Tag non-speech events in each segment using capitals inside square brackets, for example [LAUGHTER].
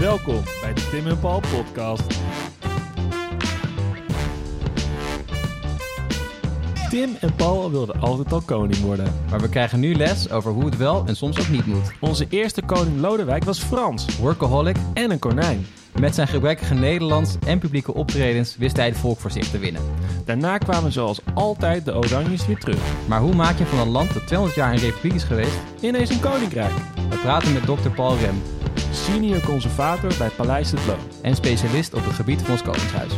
Welkom bij de Tim en Paul podcast. Tim en Paul wilden altijd al koning worden. Maar we krijgen nu les over hoe het wel en soms ook niet moet. Onze eerste koning Lodewijk was Frans Workaholic, en een konijn. met zijn gebrekkige Nederlands en publieke optredens wist hij het volk voor zich te winnen. Daarna kwamen zoals altijd de Oranjes weer terug. Maar hoe maak je van een land dat 200 jaar een republiek is geweest? Ineens een koninkrijk. We praten met dokter Paul Rem Senior conservator bij Paleis het Loo. en specialist op het gebied van ons koningshuis.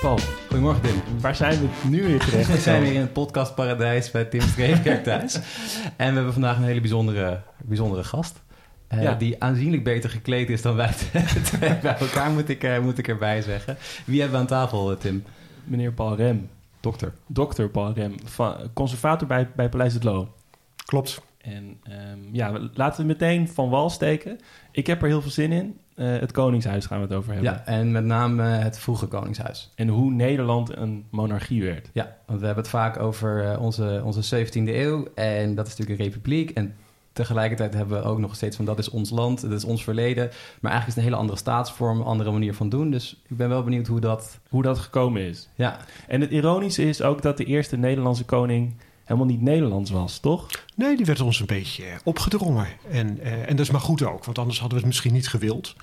Paul, Goedemorgen Tim. waar zijn we nu weer [LAUGHS] terecht? We zijn weer in het podcastparadijs bij Tim Streefkerk thuis. [LAUGHS] En we hebben vandaag een hele bijzondere, bijzondere gast. eh, Ja. Die aanzienlijk beter gekleed is dan wij [LAUGHS] twee bij elkaar, moet ik, eh, moet ik erbij zeggen. Wie hebben we aan tafel, eh, Tim? Meneer Paul Rem. Dokter. Dokter Paul Rem. van- conservator bij, bij Paleis het Loo. Klopt. En ehm, ja, laten we meteen van wal steken. Ik heb er heel veel zin in. Eh, het Koningshuis gaan we het over hebben. Ja, en met name eh, het vroege Koningshuis. En hoe Nederland een monarchie werd. Ja, want we hebben het vaak over eh, onze, onze 17e eeuw. En dat is natuurlijk een republiek. En tegelijkertijd hebben we ook nog steeds van dat is ons land, dat is ons verleden. Maar eigenlijk is het een hele andere staatsvorm, een andere manier van doen. Dus ik ben wel benieuwd hoe dat... Hoe dat gekomen is. Ja, En het ironische is ook dat de eerste Nederlandse koning helemaal niet Nederlands was, toch? Nee, die werd ons een beetje opgedrongen. En, eh, en dat is maar goed ook, want anders hadden we het misschien niet gewild.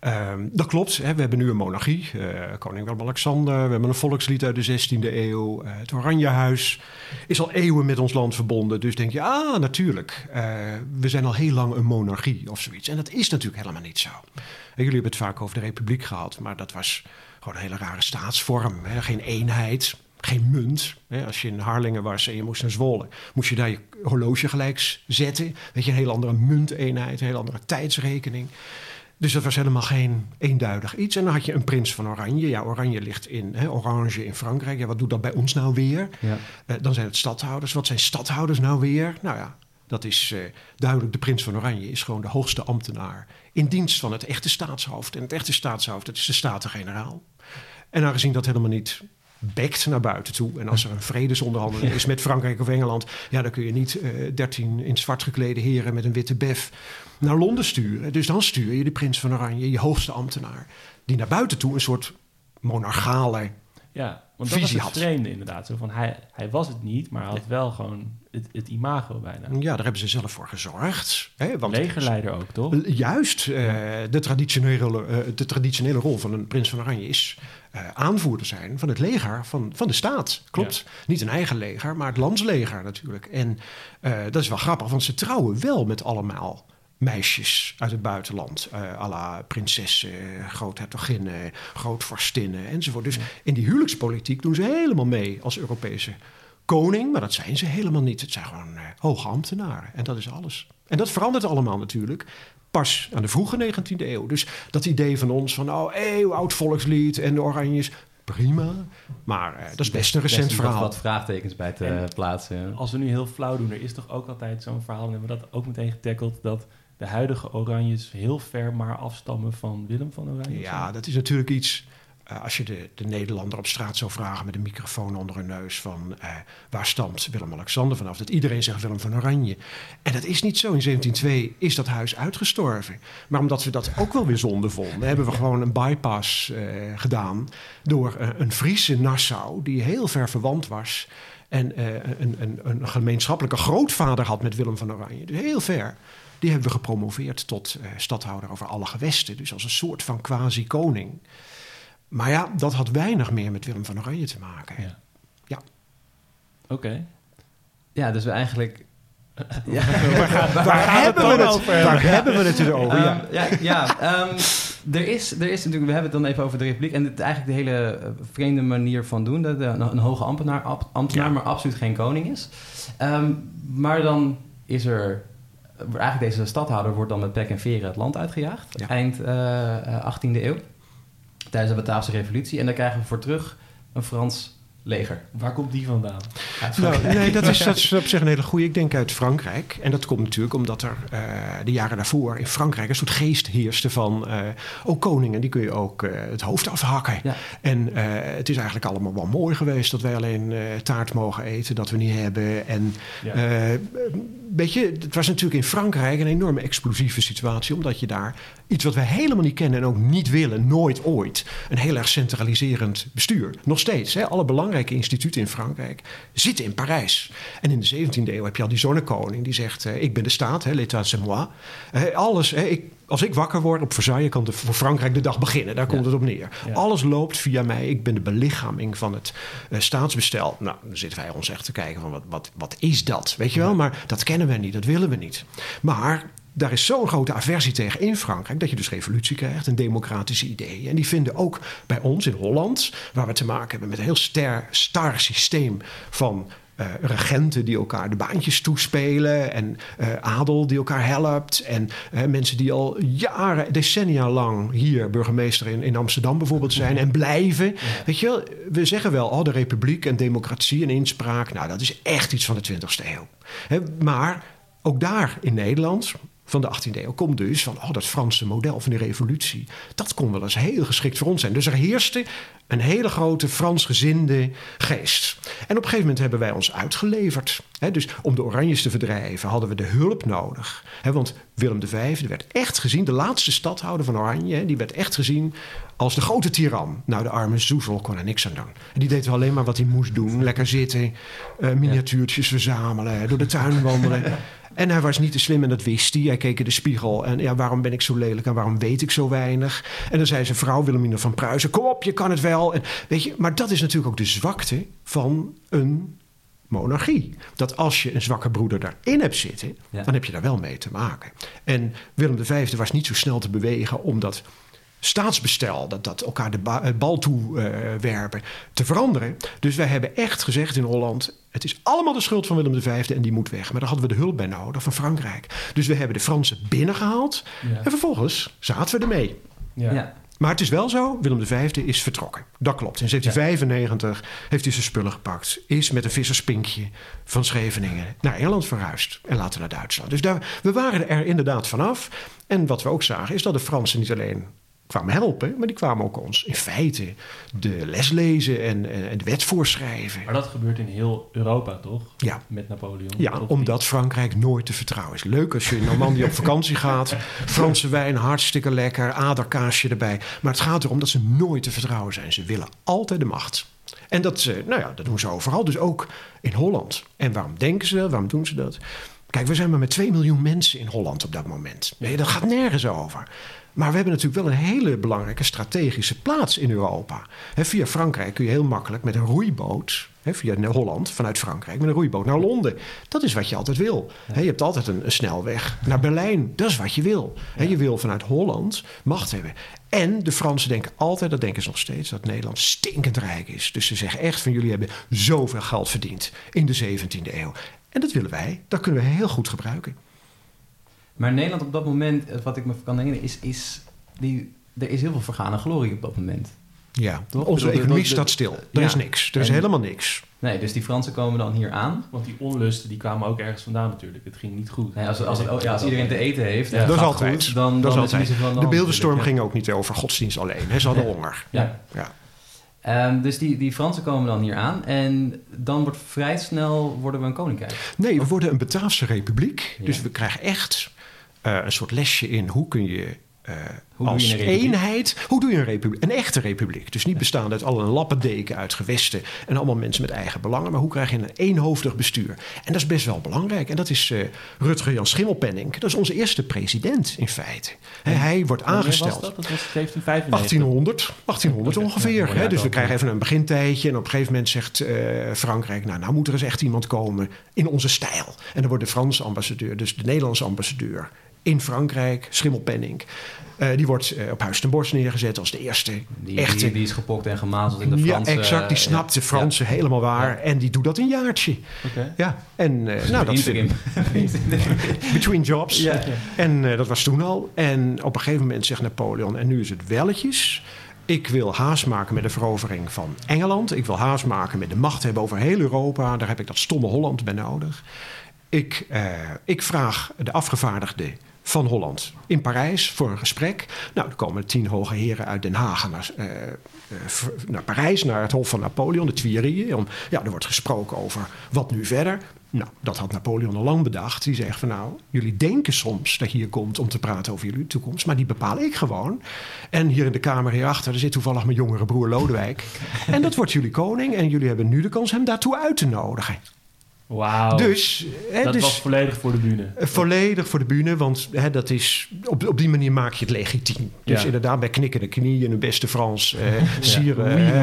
Ehm, dat klopt, hè, we hebben nu een monarchie. eh, koning Willem-Alexander, we hebben een volkslied uit de 16e eeuw. eh, het Oranjehuis is al eeuwen met ons land verbonden. Dus denk je, ah, natuurlijk, eh, we zijn al heel lang een monarchie of zoiets. En dat is natuurlijk helemaal niet zo. En jullie hebben het vaak over de republiek gehad, maar dat was gewoon een hele rare staatsvorm. Hè? Geen eenheid, geen munt. Hè? Als je in Harlingen was en je moest naar Zwolle, moest je daar je horloge gelijk zetten. Weet je, een hele andere munteenheid, een hele andere tijdsrekening. Dus dat was helemaal geen eenduidig iets. En dan had je een prins van Oranje. Ja, Oranje ligt in hè, Orange in Frankrijk. Ja, wat doet dat bij ons nou weer? ja. Eh, dan zijn het stadhouders. Wat zijn stadhouders nou weer? Nou ja, dat is eh, duidelijk. De prins van Oranje is gewoon de hoogste ambtenaar. In dienst van het echte staatshoofd. En het echte staatshoofd, dat is de Staten-Generaal. En aangezien dat helemaal niet bekt naar buiten toe. En als er een vredesonderhandeling is met Frankrijk of Engeland. Ja, dan kun je niet eh, dertien in zwart geklede heren met een witte bef naar Londen sturen. Dus dan stuur je de prins van Oranje, je hoogste ambtenaar. Die naar buiten toe een soort monarchale Ja, want dat Visie was het had. vreemde inderdaad. Zo van, hij, hij was het niet, maar hij had wel gewoon het, het imago bijna. Ja, daar hebben ze zelf voor gezorgd. Hè, want Legerleider ook, toch? Juist, eh, de, traditionele, eh, de traditionele rol van een prins van Oranje is eh, aanvoerder zijn van het leger van, van de staat. Klopt. Niet een eigen leger, maar het landsleger natuurlijk. En dat is wel grappig, want ze trouwen wel met allemaal meisjes uit het buitenland. eh à la prinsessen, groothertoginnen, grootvorstinnen enzovoort. Dus in die huwelijkspolitiek doen ze helemaal mee als Europese koning. Maar dat zijn ze helemaal niet. Het zijn gewoon eh, hoge ambtenaren. En dat is alles. En dat verandert allemaal natuurlijk pas aan de vroege 19e eeuw. Dus dat idee van ons van, oh, eeuw, oud volkslied en de oranjes, prima. Maar eh, dat is best een recent Best verhaal. Wat, wat vraagtekens bij te En- plaatsen. Als we nu heel flauw doen, er is toch ook altijd zo'n verhaal, en hebben we dat ook meteen getackeld, dat de huidige Oranjes heel ver maar afstammen van Willem van Oranje. Ja, dat is natuurlijk iets. Eh, als je de, de Nederlander op straat zou vragen met een microfoon onder hun neus van eh, waar stamt Willem-Alexander vanaf? Dat iedereen zegt Willem van Oranje. En dat is niet zo. In 1702 is dat huis uitgestorven. Maar omdat we dat ook wel weer zonde vonden, hebben we gewoon een bypass eh, gedaan door een Fries in Nassau die heel ver verwant was. En een, een, een gemeenschappelijke grootvader had met Willem van Oranje. Dus heel ver. Die hebben we gepromoveerd tot stadhouder over alle gewesten. Dus als een soort van quasi-koning. Maar ja, dat had weinig meer met Willem van Oranje te maken. Ja. Ja. Oké. Ja, dus we eigenlijk... [LAUGHS] Ja. Waar, hebben, dan we het, over waar hebben we het er over? Ehm, ja. ja, ja ehm, er, is, er is natuurlijk, we hebben het dan even over de republiek. En het, eigenlijk de hele eh, vreemde manier van doen. Dat een, een hoge ambtenaar, ambtenaar maar absoluut geen koning is. Ehm, maar dan is er... Eigenlijk deze stadhouder wordt dan met pek en veren het land uitgejaagd. Ja. Eind eh, eh, 18e eeuw. Tijdens de Bataafse revolutie. En daar krijgen we voor terug een Frans leger. Waar komt die vandaan? Nou, nee, dat is, [LAUGHS] dat is op zich een hele goede. Ik denk uit Frankrijk. En dat komt natuurlijk omdat er eh, de jaren daarvoor in Frankrijk een soort geest heerste van... eh ook koningen, die kun je ook eh, het hoofd afhakken. Ja. En eh, het is eigenlijk allemaal wel mooi geweest dat wij alleen eh, taart mogen eten, dat we niet hebben. En Ja. eh, weet je, het was natuurlijk in Frankrijk een enorme explosieve situatie, omdat je daar iets wat wij helemaal niet kennen en ook niet willen, nooit ooit, een heel erg centraliserend bestuur. Nog steeds, hè, alle belangrijke instituten in Frankrijk zitten in Parijs. En in de 17e eeuw heb je al die zonnekoning die zegt: eh, Ik ben de staat, l'état c'est moi. Eh, alles, hè, ik, als ik wakker word op Versailles, kan de, voor Frankrijk de dag beginnen. Daar komt Ja. het op neer. Ja. Alles loopt via mij. Ik ben de belichaming van het eh, staatsbestel. Nou, dan zitten wij ons echt te kijken van wat, wat, wat is dat? Weet je wel? Maar dat kennen we niet, dat willen we niet. Maar daar is zo'n grote aversie tegen in Frankrijk... dat je dus revolutie krijgt en democratische ideeën. En die vinden ook bij ons in Holland... waar we te maken hebben met een heel ster, star systeem van... eh, regenten die elkaar de baantjes toespelen en eh, adel die elkaar helpt en eh, mensen die al jaren, decennia lang hier burgemeester in, in Amsterdam bijvoorbeeld zijn en blijven. Weet je wel, we zeggen wel, oh, de republiek en democratie en inspraak, nou dat is echt iets van de 20e eeuw. Maar ook daar in Nederland, van de 18e eeuw, komt dus van oh, dat Franse model van die revolutie. Dat kon wel eens heel geschikt voor ons zijn. Dus er heerste een hele grote Fransgezinde geest. En op een gegeven moment hebben wij ons uitgeleverd. Dus om de Oranjes te verdrijven hadden we de hulp nodig. Want Willem V werd echt gezien, de laatste stadhouder van Oranje, die werd echt gezien als de grote tiran. Nou, de arme Zoezel kon er niks aan doen. En die deed alleen maar wat hij moest doen. Lekker zitten, eh, miniatuurtjes verzamelen, door de tuin wandelen. En hij was niet te slim en dat wist hij. Hij keek in de spiegel en ja, waarom ben ik zo lelijk en waarom weet ik zo weinig? En dan zei zijn vrouw Wilhelmina van Pruisen, kom op, je kan het wel. En, weet je, maar dat is natuurlijk ook de zwakte van een monarchie. Dat als je een zwakke broeder daarin hebt zitten, Ja. dan heb je daar wel mee te maken. En Willem V was niet zo snel te bewegen om dat staatsbestel, dat, dat elkaar de ba- het bal toe eh, werpen, te veranderen. Dus wij hebben echt gezegd in Holland: het is allemaal de schuld van Willem V en die moet weg. Maar daar hadden we de hulp bij nodig van Frankrijk. Dus we hebben de Fransen binnengehaald Ja. en vervolgens zaten we ermee. Ja. Ja. Maar het is wel zo, Willem V is vertrokken. Dat klopt. In 1795 heeft hij zijn spullen gepakt. Is met een visserspinkje van Scheveningen naar Engeland verhuisd. En later naar Duitsland. Dus daar, we waren er inderdaad vanaf. En wat we ook zagen is dat de Fransen niet alleen kwamen helpen... maar die kwamen ook ons in feite de les lezen en, en, de wet voorschrijven. Maar dat gebeurt in heel Europa, toch? Ja. Met Napoleon. Ja, omdat Frankrijk nooit te vertrouwen is. Leuk als je in Normandië op vakantie [LAUGHS] gaat. Franse wijn, hartstikke lekker. Aderkaasje erbij. Maar het gaat erom dat ze nooit te vertrouwen zijn. Ze willen altijd de macht. En dat, eh, nou ja, dat doen ze overal. Dus ook in Holland. En waarom denken ze dat? Waarom doen ze dat? Kijk, we zijn maar met 2 miljoen mensen in Holland op dat moment. Nee, dat gaat nergens over. Maar we hebben natuurlijk wel een hele belangrijke strategische plaats in Europa. Hè, via Frankrijk kun je heel makkelijk met een roeiboot, via Holland, vanuit Frankrijk, met een roeiboot naar Londen. Dat is wat je altijd wil. Je hebt altijd een, een snelweg naar Berlijn. Dat is wat je wil. Je wil vanuit Holland macht hebben. En de Fransen denken altijd, dat denken ze nog steeds, dat Nederland stinkend rijk is. Dus ze zeggen echt van jullie hebben zoveel geld verdiend in de 17e eeuw. En dat willen wij. Dat kunnen we heel goed gebruiken. Maar Nederland op dat moment, eh, wat ik me kan herinneren, is, is die, er is heel veel vergane glorie op dat moment. Ja, Toch? onze Bedoel, economie de- de- staat stil. Er ja. is niks. Er is En- helemaal niks. Nee, dus die Fransen komen dan hier aan. Want die onlusten die kwamen ook ergens vandaan natuurlijk. Het ging niet goed. Nee, als, als, het- oh, ja, als iedereen te eten heeft, Ja, dat is altijd. goed, dan, Dat is dan is altijd. niet zoveel aan De hand beeldenstorm ging ook niet over godsdienst alleen. Hè. Ze hadden honger. Ja. Ja. Ehm, dus die, die Fransen komen dan hier aan en dan wordt vrij snel worden we een koninkrijk. Nee, we worden een Bataafse republiek. Ja. Dus we krijgen echt eh, een soort lesje in hoe kun je eh, Hoe als je een republiek? eenheid... Hoe doe je een republiek? Een echte republiek. Dus niet bestaande uit alle lappendeken uit gewesten... en allemaal mensen met eigen belangen. Maar hoe krijg je een eenhoofdig bestuur? En dat is best wel belangrijk. En dat is eh, Rutger Jan Schimmelpenninck. Dat is onze eerste president in feite. Hij wordt aangesteld. was dat? Dat was 1795. 1800, 1800 Oké, ongeveer. Dus we krijgen even een begintijdje. En op een gegeven moment zegt Frankrijk... Nou, nou moet er eens echt iemand komen in onze stijl. En dan wordt de Franse ambassadeur, dus de Nederlandse ambassadeur... in Frankrijk, Schimmelpenninck... eh, die wordt eh, op Huis ten Bosch neergezet als de eerste Die, echte... die, die is gepokt en gemazeld in de ja, Franse... exact. Die snapt de Fransen helemaal waar. En die doet dat een jaartje. Ja, en eh, nou, dat interim. [LAUGHS] between jobs. Ja. En dat was toen al. En op een gegeven moment zegt Napoleon... en nu is het welletjes. Ik wil haast maken met de verovering van Engeland. Ik wil haast maken met de macht hebben over heel Europa. Daar heb ik dat stomme Holland bij nodig. Ik, uh, ik vraag de afgevaardigde van Holland in Parijs voor een gesprek. Nou, er komen tien hoge heren uit Den Haag naar, uh, naar Parijs, naar het Hof van Napoleon, de Tuileries. Ja, er wordt gesproken over wat nu verder. Nou, dat had Napoleon al lang bedacht. Die zegt van nou, jullie denken soms dat je hier komt om te praten over jullie toekomst, maar die bepaal ik gewoon. En hier in de kamer hierachter, er zit toevallig mijn jongere broer Lodewijk. en dat wordt jullie koning en jullie hebben nu de kans hem daartoe uit te nodigen. Wauw. Dus, hè, dat dus, was volledig voor de bühne. Volledig voor de bühne, want hè, dat is, op, op die manier maak je het legitiem. Dus Ja. inderdaad, bij knikkende knieën een beste Frans, eh [LAUGHS] sire, Oui, eh,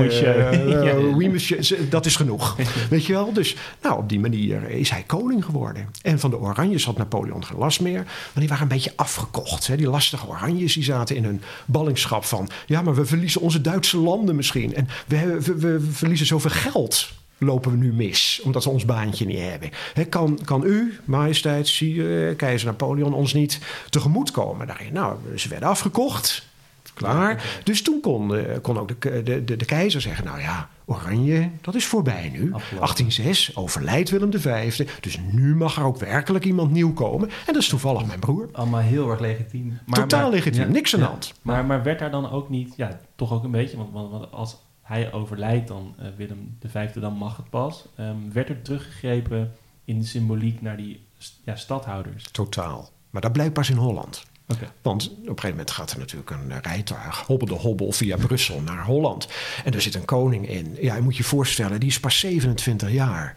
monsieur. eh, [LAUGHS] dat is genoeg. [LAUGHS] Weet je wel? Dus nou, op die manier is hij koning geworden. En van de Oranjes had Napoleon geen last meer, maar die waren een beetje afgekocht. Hè? Die lastige Oranjes die zaten in hun ballingschap van, ja, maar we verliezen onze Duitse landen misschien. En we, we, we verliezen zoveel geld lopen we nu mis, omdat we ons baantje niet hebben. Hè, kan, kan u, majesteit, eh, keizer Napoleon, ons niet tegemoet komen daarin? Nou, ze werden afgekocht, klaar. Dus toen kon, eh, kon ook de, de, de, de keizer zeggen, nou ja, Oranje, dat is voorbij nu. Afgelopen. 1806 overlijdt Willem V. Dus nu mag er ook werkelijk iemand nieuw komen. En dat is toevallig mijn broer. Allemaal heel erg legitiem. Maar- Totaal maar- legitiem, ja, niks aan de ja. hand. Maar, maar werd daar dan ook niet, ja, toch ook een beetje, want, want als hij overlijdt dan, eh, Willem V, dan mag het pas. Ehm, werd er teruggegrepen in de symboliek naar die ja, stadhouders? Totaal. Maar dat blijkt pas in Holland. Want op een gegeven moment gaat er natuurlijk een eh, rijtuig, hobbel de hobbel, via Brussel naar Holland. En er zit een koning in. Ja, je moet je voorstellen, die is pas 27 jaar.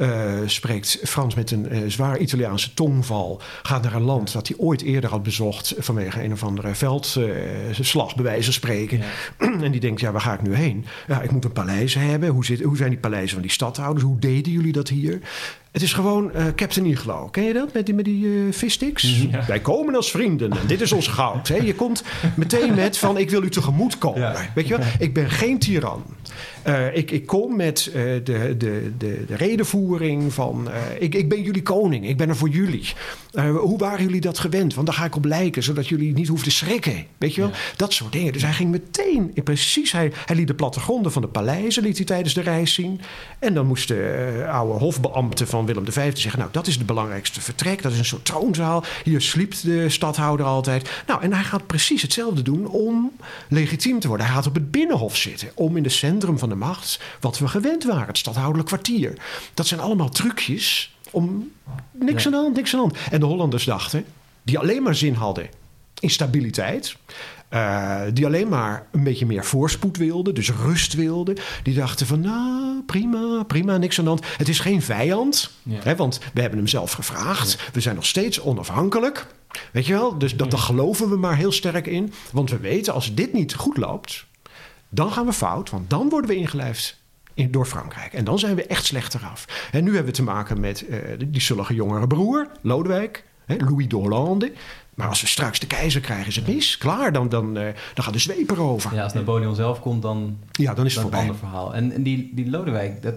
Eh, spreekt Frans met een eh, zwaar Italiaanse tongval. Gaat naar een land dat hij ooit eerder had bezocht vanwege een of andere veldslag, bij wijze van spreken. Ja. [CLEARS THROAT] En die denkt, ja, waar ga ik nu heen? Ja, ik moet een paleis hebben. Hoe, zit, hoe zijn die paleizen van die stadhouders? Hoe deden jullie dat hier? Het is gewoon eh, Captain Iglo. Ken je dat? Met die, met die vissticks? Ja. Wij komen als vrienden en dit is ons goud. Hè? Je komt meteen met van, ik wil u tegemoet komen. Ja. Weet je wel? Ik ben geen tiran. Eh, ik, ik kom met eh, de, de, de, de redenvoering van... eh, ik, ik ben jullie koning, ik ben er voor jullie. Hoe waren jullie dat gewend? Want daar ga ik op lijken, zodat jullie niet hoeven te schrikken. Weet je wel? Ja. Dat soort dingen. Dus hij ging meteen, precies... Hij, hij liet de plattegronden van de paleizen liet hij tijdens de reis zien. En dan moest de oude hofbeambte van Willem V zeggen... nou, dat is het belangrijkste vertrek. Dat is een soort troonzaal. Hier sliep de stadhouder altijd. Nou, en hij gaat precies hetzelfde doen om legitiem te worden. Hij gaat op het binnenhof zitten. Om in het centrum van de macht, wat we gewend waren. Het stadhouderlijk kwartier. Dat zijn allemaal trucjes om niks aan de hand, niks aan de hand. En de Hollanders dachten, die alleen maar zin hadden in stabiliteit... eh, die alleen maar een beetje meer voorspoed wilden, dus rust wilden. Die dachten van, nou, prima, prima, niks aan de hand. Het is geen vijand, Ja. hè, want we hebben hem zelf gevraagd. We zijn nog steeds onafhankelijk. Weet je wel? Dus dat, daar geloven we maar heel sterk in. Want we weten, als dit niet goed loopt, dan gaan we fout. Want dan worden we ingelijfd in, door Frankrijk. En dan zijn we echt slechter af. En nu hebben we te maken met eh, die zullige jongere broer, Lodewijk, hè, Louis de Hollande. Maar als we straks de keizer krijgen, is het mis. Klaar, dan, dan, eh, dan gaat de zweep erover. Ja, als Napoleon zelf komt, dan, Ja, dan is het dan een ander verhaal. En, en die, die Lodewijk, dat,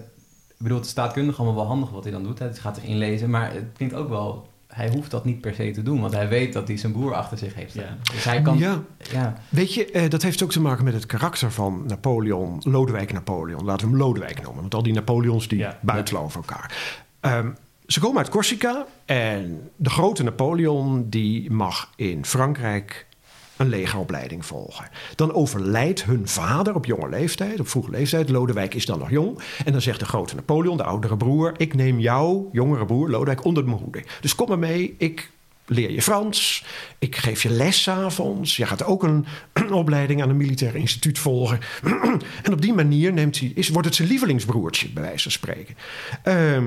ik bedoel, het is staatkundig allemaal wel handig wat hij dan doet. Hij gaat zich inlezen, maar het klinkt ook wel... Hij hoeft dat niet per se te doen, want hij weet dat hij zijn broer achter zich heeft staan. Dus hij kan... Ja, ja. weet je, eh, dat heeft ook te maken met het karakter van Napoleon, Lodewijk Napoleon. Laten we hem Lodewijk noemen, want al die Napoleons die Ja. buitelen over elkaar. Ehm, ze komen uit Corsica en de grote Napoleon die mag in Frankrijk een legeropleiding volgen. Dan overlijdt hun vader op jonge leeftijd, op vroege leeftijd. Lodewijk is dan nog jong. En dan zegt de grote Napoleon, de oudere broer... ik neem jou, jongere broer, Lodewijk, onder mijn hoede. Dus kom maar mee, ik leer je Frans. Ik geef je les avonds. Je gaat ook [CLEARS THROAT] een, opleiding aan een militair instituut volgen. [CLEARS THROAT] en op die manier neemt hij, is, wordt het zijn lievelingsbroertje, bij wijze van spreken. Ehm,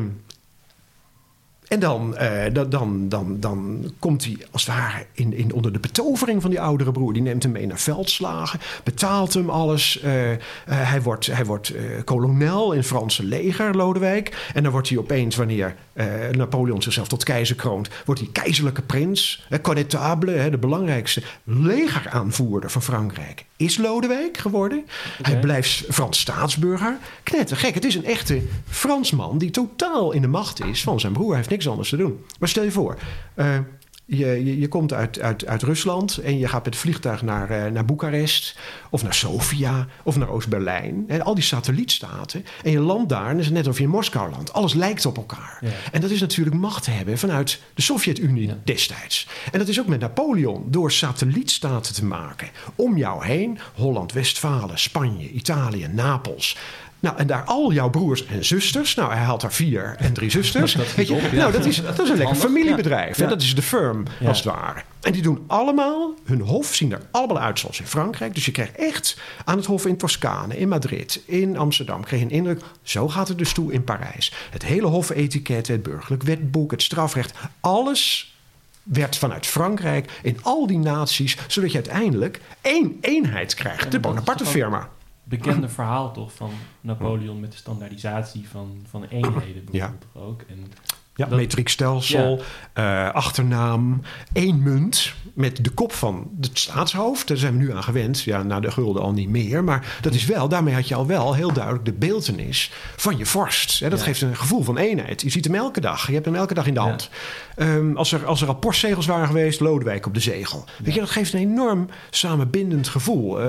en dan, eh, dan, dan, dan, dan komt hij als het ware in, in, onder de betovering van die oudere broer. Die neemt hem mee naar veldslagen, betaalt hem alles. Eh, eh, hij wordt, hij wordt kolonel in het Franse leger, Lodewijk. En dan wordt hij opeens, wanneer Napoleon zichzelf tot keizer kroont... wordt hij keizerlijke prins, eh, connétable, de belangrijkste legeraanvoerder van Frankrijk. Is Lodewijk geworden. Hij blijft Frans staatsburger. Knettergek, het is een echte Fransman... die totaal in de macht is van zijn broer. Hij heeft niks anders te doen. Maar stel je voor, eh, Je, je, je komt uit, uit, uit Rusland en je gaat met het vliegtuig naar, eh, naar Boekarest of naar Sofia of naar Oost-Berlijn. En al die satellietstaten. En je landt daar en het is net of je in Moskou landt. Alles lijkt op elkaar. Ja. En dat is natuurlijk macht hebben vanuit de Sovjet-Unie Ja. destijds. En dat is ook met Napoleon door satellietstaten te maken. Om jou heen Holland, Westfalen, Spanje, Italië, Napels. Nou, en daar al jouw broers en zusters. Nou, hij had er vier en drie zusters. [LAUGHS] Dat Weet je, op, ja. Nou, dat is, dat is een lekker Handig, familiebedrijf. Dat is de firm, Ja. als het ware. En die doen allemaal, hun hof zien er allemaal uit zoals in Frankrijk. Dus je krijgt echt aan het hof in Toscane, in Madrid, in Amsterdam... kreeg je een indruk, zo gaat het dus toe in Parijs. Het hele hofetiket, het burgerlijk wetboek, het strafrecht... alles werd vanuit Frankrijk in al die naties... zodat je uiteindelijk één eenheid krijgt. De Bonaparte-firma. Bekende verhaal toch van Napoleon met de standaardisatie van, van eenheden bijvoorbeeld toch ook. En Ja, Dat- metriek stelsel, eh, achternaam, één munt met de kop van het staatshoofd. Daar zijn we nu aan gewend. Ja, na de gulden al niet meer. Maar dat is wel, daarmee had je al wel heel duidelijk de beeltenis van je vorst. Hè, dat Ja. geeft een gevoel van eenheid. Je ziet hem elke dag. Je hebt hem elke dag in de Ja. Ehm, als, er, als er al postzegels waren geweest, Lodewijk op de zegel. Weet je, dat geeft een enorm samenbindend gevoel.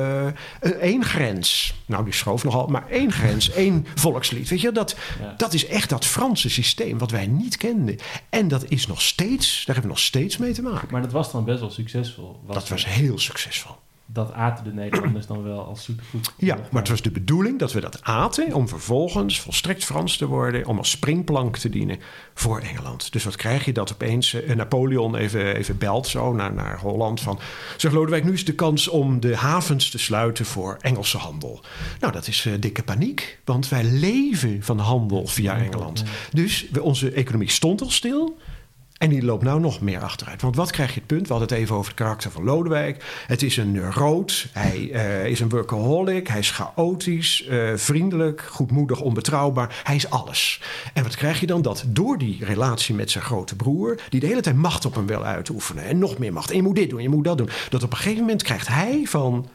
Eén grens. Nou, die schoof nogal, maar één grens, [LAUGHS] één volkslied. Weet je, dat, Ja. dat is echt dat Franse systeem wat wij niet kenden. En dat is nog steeds, daar hebben we nog steeds mee te maken. Maar dat was dan best wel succesvol. Dat was heel succesvol. Dat aten de Nederlanders dan wel als zoetegoed. Ja, maar het was de bedoeling dat we dat aten om vervolgens volstrekt Frans te worden, om als springplank te dienen voor Engeland. Dus wat krijg je dat opeens eh, Napoleon even, even belt zo naar, naar Holland van, zeg Lodewijk, nu is de kans om de havens te sluiten voor Engelse handel. Nou, dat is eh, dikke paniek, want wij leven van handel via Engeland. Dus we, onze economie stond al stil. En die loopt nou nog meer achteruit. Want wat krijg je het punt? We hadden het even over het karakter van Lodewijk. Het is een neuroot. Hij eh, is een workaholic. Hij is chaotisch, eh, vriendelijk, goedmoedig, onbetrouwbaar. Hij is alles. En wat krijg je dan? Dat door die relatie met zijn grote broer... die de hele tijd macht op hem wil uitoefenen. En nog meer macht. En je moet dit doen, je moet dat doen. Dat op een gegeven moment krijgt hij van...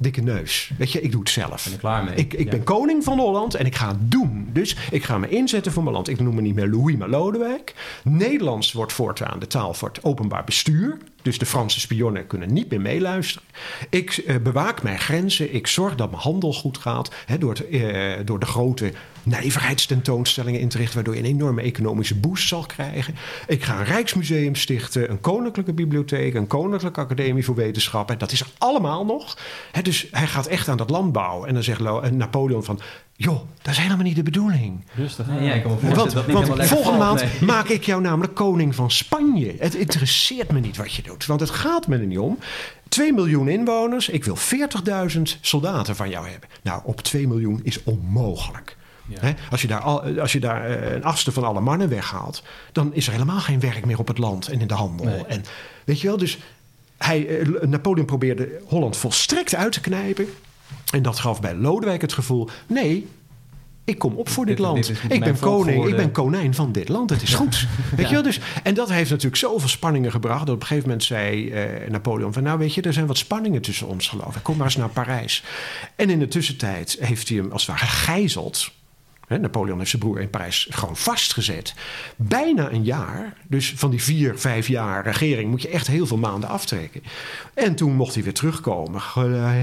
Dikke neus. Weet je, ik doe het zelf. ben er klaar mee. Ik, ik Ja. ben koning van Holland en ik ga het doen. Dus ik ga me inzetten voor mijn land. Ik noem me niet meer Louis, maar Lodewijk. Nederlands wordt voortaan de taal voor het openbaar bestuur. Dus de Franse spionnen kunnen niet meer meeluisteren. Ik eh, bewaak mijn grenzen. Ik zorg dat mijn handel goed gaat. Hè, door, het, eh, door de grote nijverheidstentoonstellingen in te richten... waardoor je een enorme economische boost zal krijgen. Ik ga een Rijksmuseum stichten. Een koninklijke bibliotheek. Een koninklijke academie voor wetenschappen. Dat is er allemaal nog. Hè, dus hij gaat echt aan dat land bouwen. En dan zegt Napoleon van... joh, dat is helemaal niet de bedoeling. Rustig. Nee, ja, ik kan me voorstellen Want, dat niet want helemaal lekker volgende valt, maand nee. [LAUGHS] maak ik jou namelijk koning van Spanje. Het interesseert me niet wat je doet, want het gaat me er niet om. 2 miljoen inwoners, ik wil 40.000 soldaten van jou hebben. Nou, op 2 miljoen is onmogelijk. Ja. Als je daar, al, als je daar eh, een achtste van alle mannen weghaalt, dan is er helemaal geen werk meer op het land en in de handel. Nee. En weet je wel, dus hij, eh, Napoleon probeerde Holland volstrekt uit te knijpen. En dat gaf bij Lodewijk het gevoel: nee, ik kom op voor dit, Dit- land. dit ik ben koning, ik ben konijn van dit land. Het is goed. [LAUGHS] Weet je wel? Dus, en dat heeft natuurlijk zoveel spanningen gebracht. Dat op een gegeven moment zei eh, Napoleon: van, Nou, weet je, er zijn wat spanningen tussen ons, geloof ik. Kom maar eens naar Parijs. En in de tussentijd heeft hij hem als het ware gegijzeld. Napoleon heeft zijn broer in Parijs gewoon vastgezet. Bijna een jaar. Dus van die vier, vijf jaar regering moet je echt heel veel maanden aftrekken. En toen mocht hij weer terugkomen.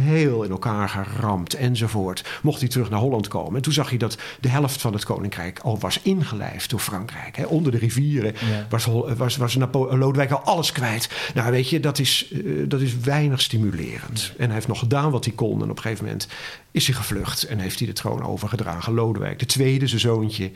Heel in elkaar geramd enzovoort. Mocht hij terug naar Holland komen. En toen zag hij dat de helft van het koninkrijk al was ingelijfd door Frankrijk. Hè. Onder de rivieren Ja. was, was, was Napo- Lodewijk al alles kwijt. Nou, weet je, dat is, eh, dat is weinig stimulerend. En hij heeft nog gedaan wat hij kon. En op een gegeven moment is hij gevlucht. En heeft hij de troon overgedragen. Lodewijk, de tweede, zijn zoontje.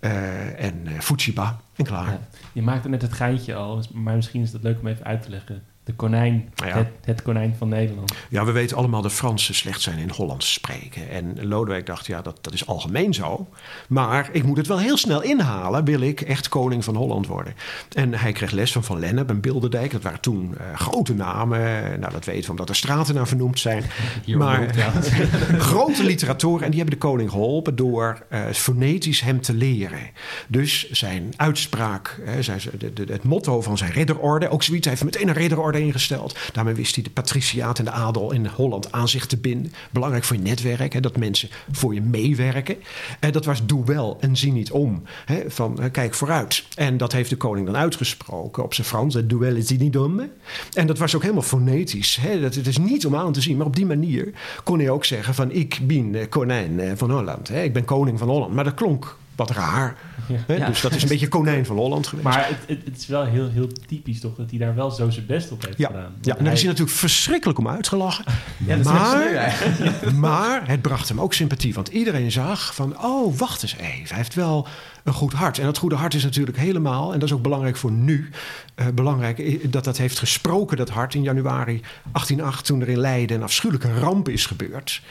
eh, en eh Fujiba. En klaar. Je maakte net het geintje al, maar misschien is het leuk om even uit te leggen. De konijn, Nou ja. het, het konijn van Nederland. Ja, we weten allemaal dat Fransen slecht zijn in Hollands spreken. En Lodewijk dacht, ja, dat, dat is algemeen zo. Maar ik moet het wel heel snel inhalen, wil ik echt koning van Holland worden. En hij kreeg les van Van Lennep en Bilderdijk. Dat waren toen eh, grote namen. Nou, dat weten we omdat er straten naar vernoemd zijn. [LAUGHS] Hier maar [LAUGHS] grote literatoren. En die hebben de koning geholpen door eh, fonetisch hem te leren. Dus zijn uitspraak, hè, zijn, de, de- het motto van zijn ridderorde. Ook zoiets, hij heeft meteen een ridderorde ingesteld. Daarmee wist hij de patriciaat en de adel in Holland aan zich te binden. Belangrijk voor je netwerk, hè, dat mensen voor je meewerken. En dat was doe wel en zie niet om. Hè, van eh, kijk vooruit. En dat heeft de koning dan uitgesproken op zijn Frans. Doe wel en zie niet om. En dat was ook helemaal fonetisch. Hè. Dat, het is niet om aan te zien, maar op die manier kon hij ook zeggen van ik ben eh, konijn eh, van Holland. Hè. Ik ben koning van Holland. Maar dat klonk wat raar. Ja. Dus dat is een beetje konijn van Holland geweest. Maar het, het, het is wel heel, heel typisch toch dat hij daar wel zo zijn best op heeft ja, gedaan. ja, en daar is hij natuurlijk verschrikkelijk om uitgelachen. Ja, dat is Maar- eigenlijk. [LAUGHS] Maar het bracht hem ook sympathie. Want iedereen zag van, oh, wacht eens even. Hij heeft wel een goed hart. En dat goede hart is natuurlijk helemaal, en dat is ook belangrijk voor nu... eh, belangrijk dat dat heeft gesproken, dat hart, in januari 1808... toen er in Leiden een afschuwelijke ramp is gebeurd.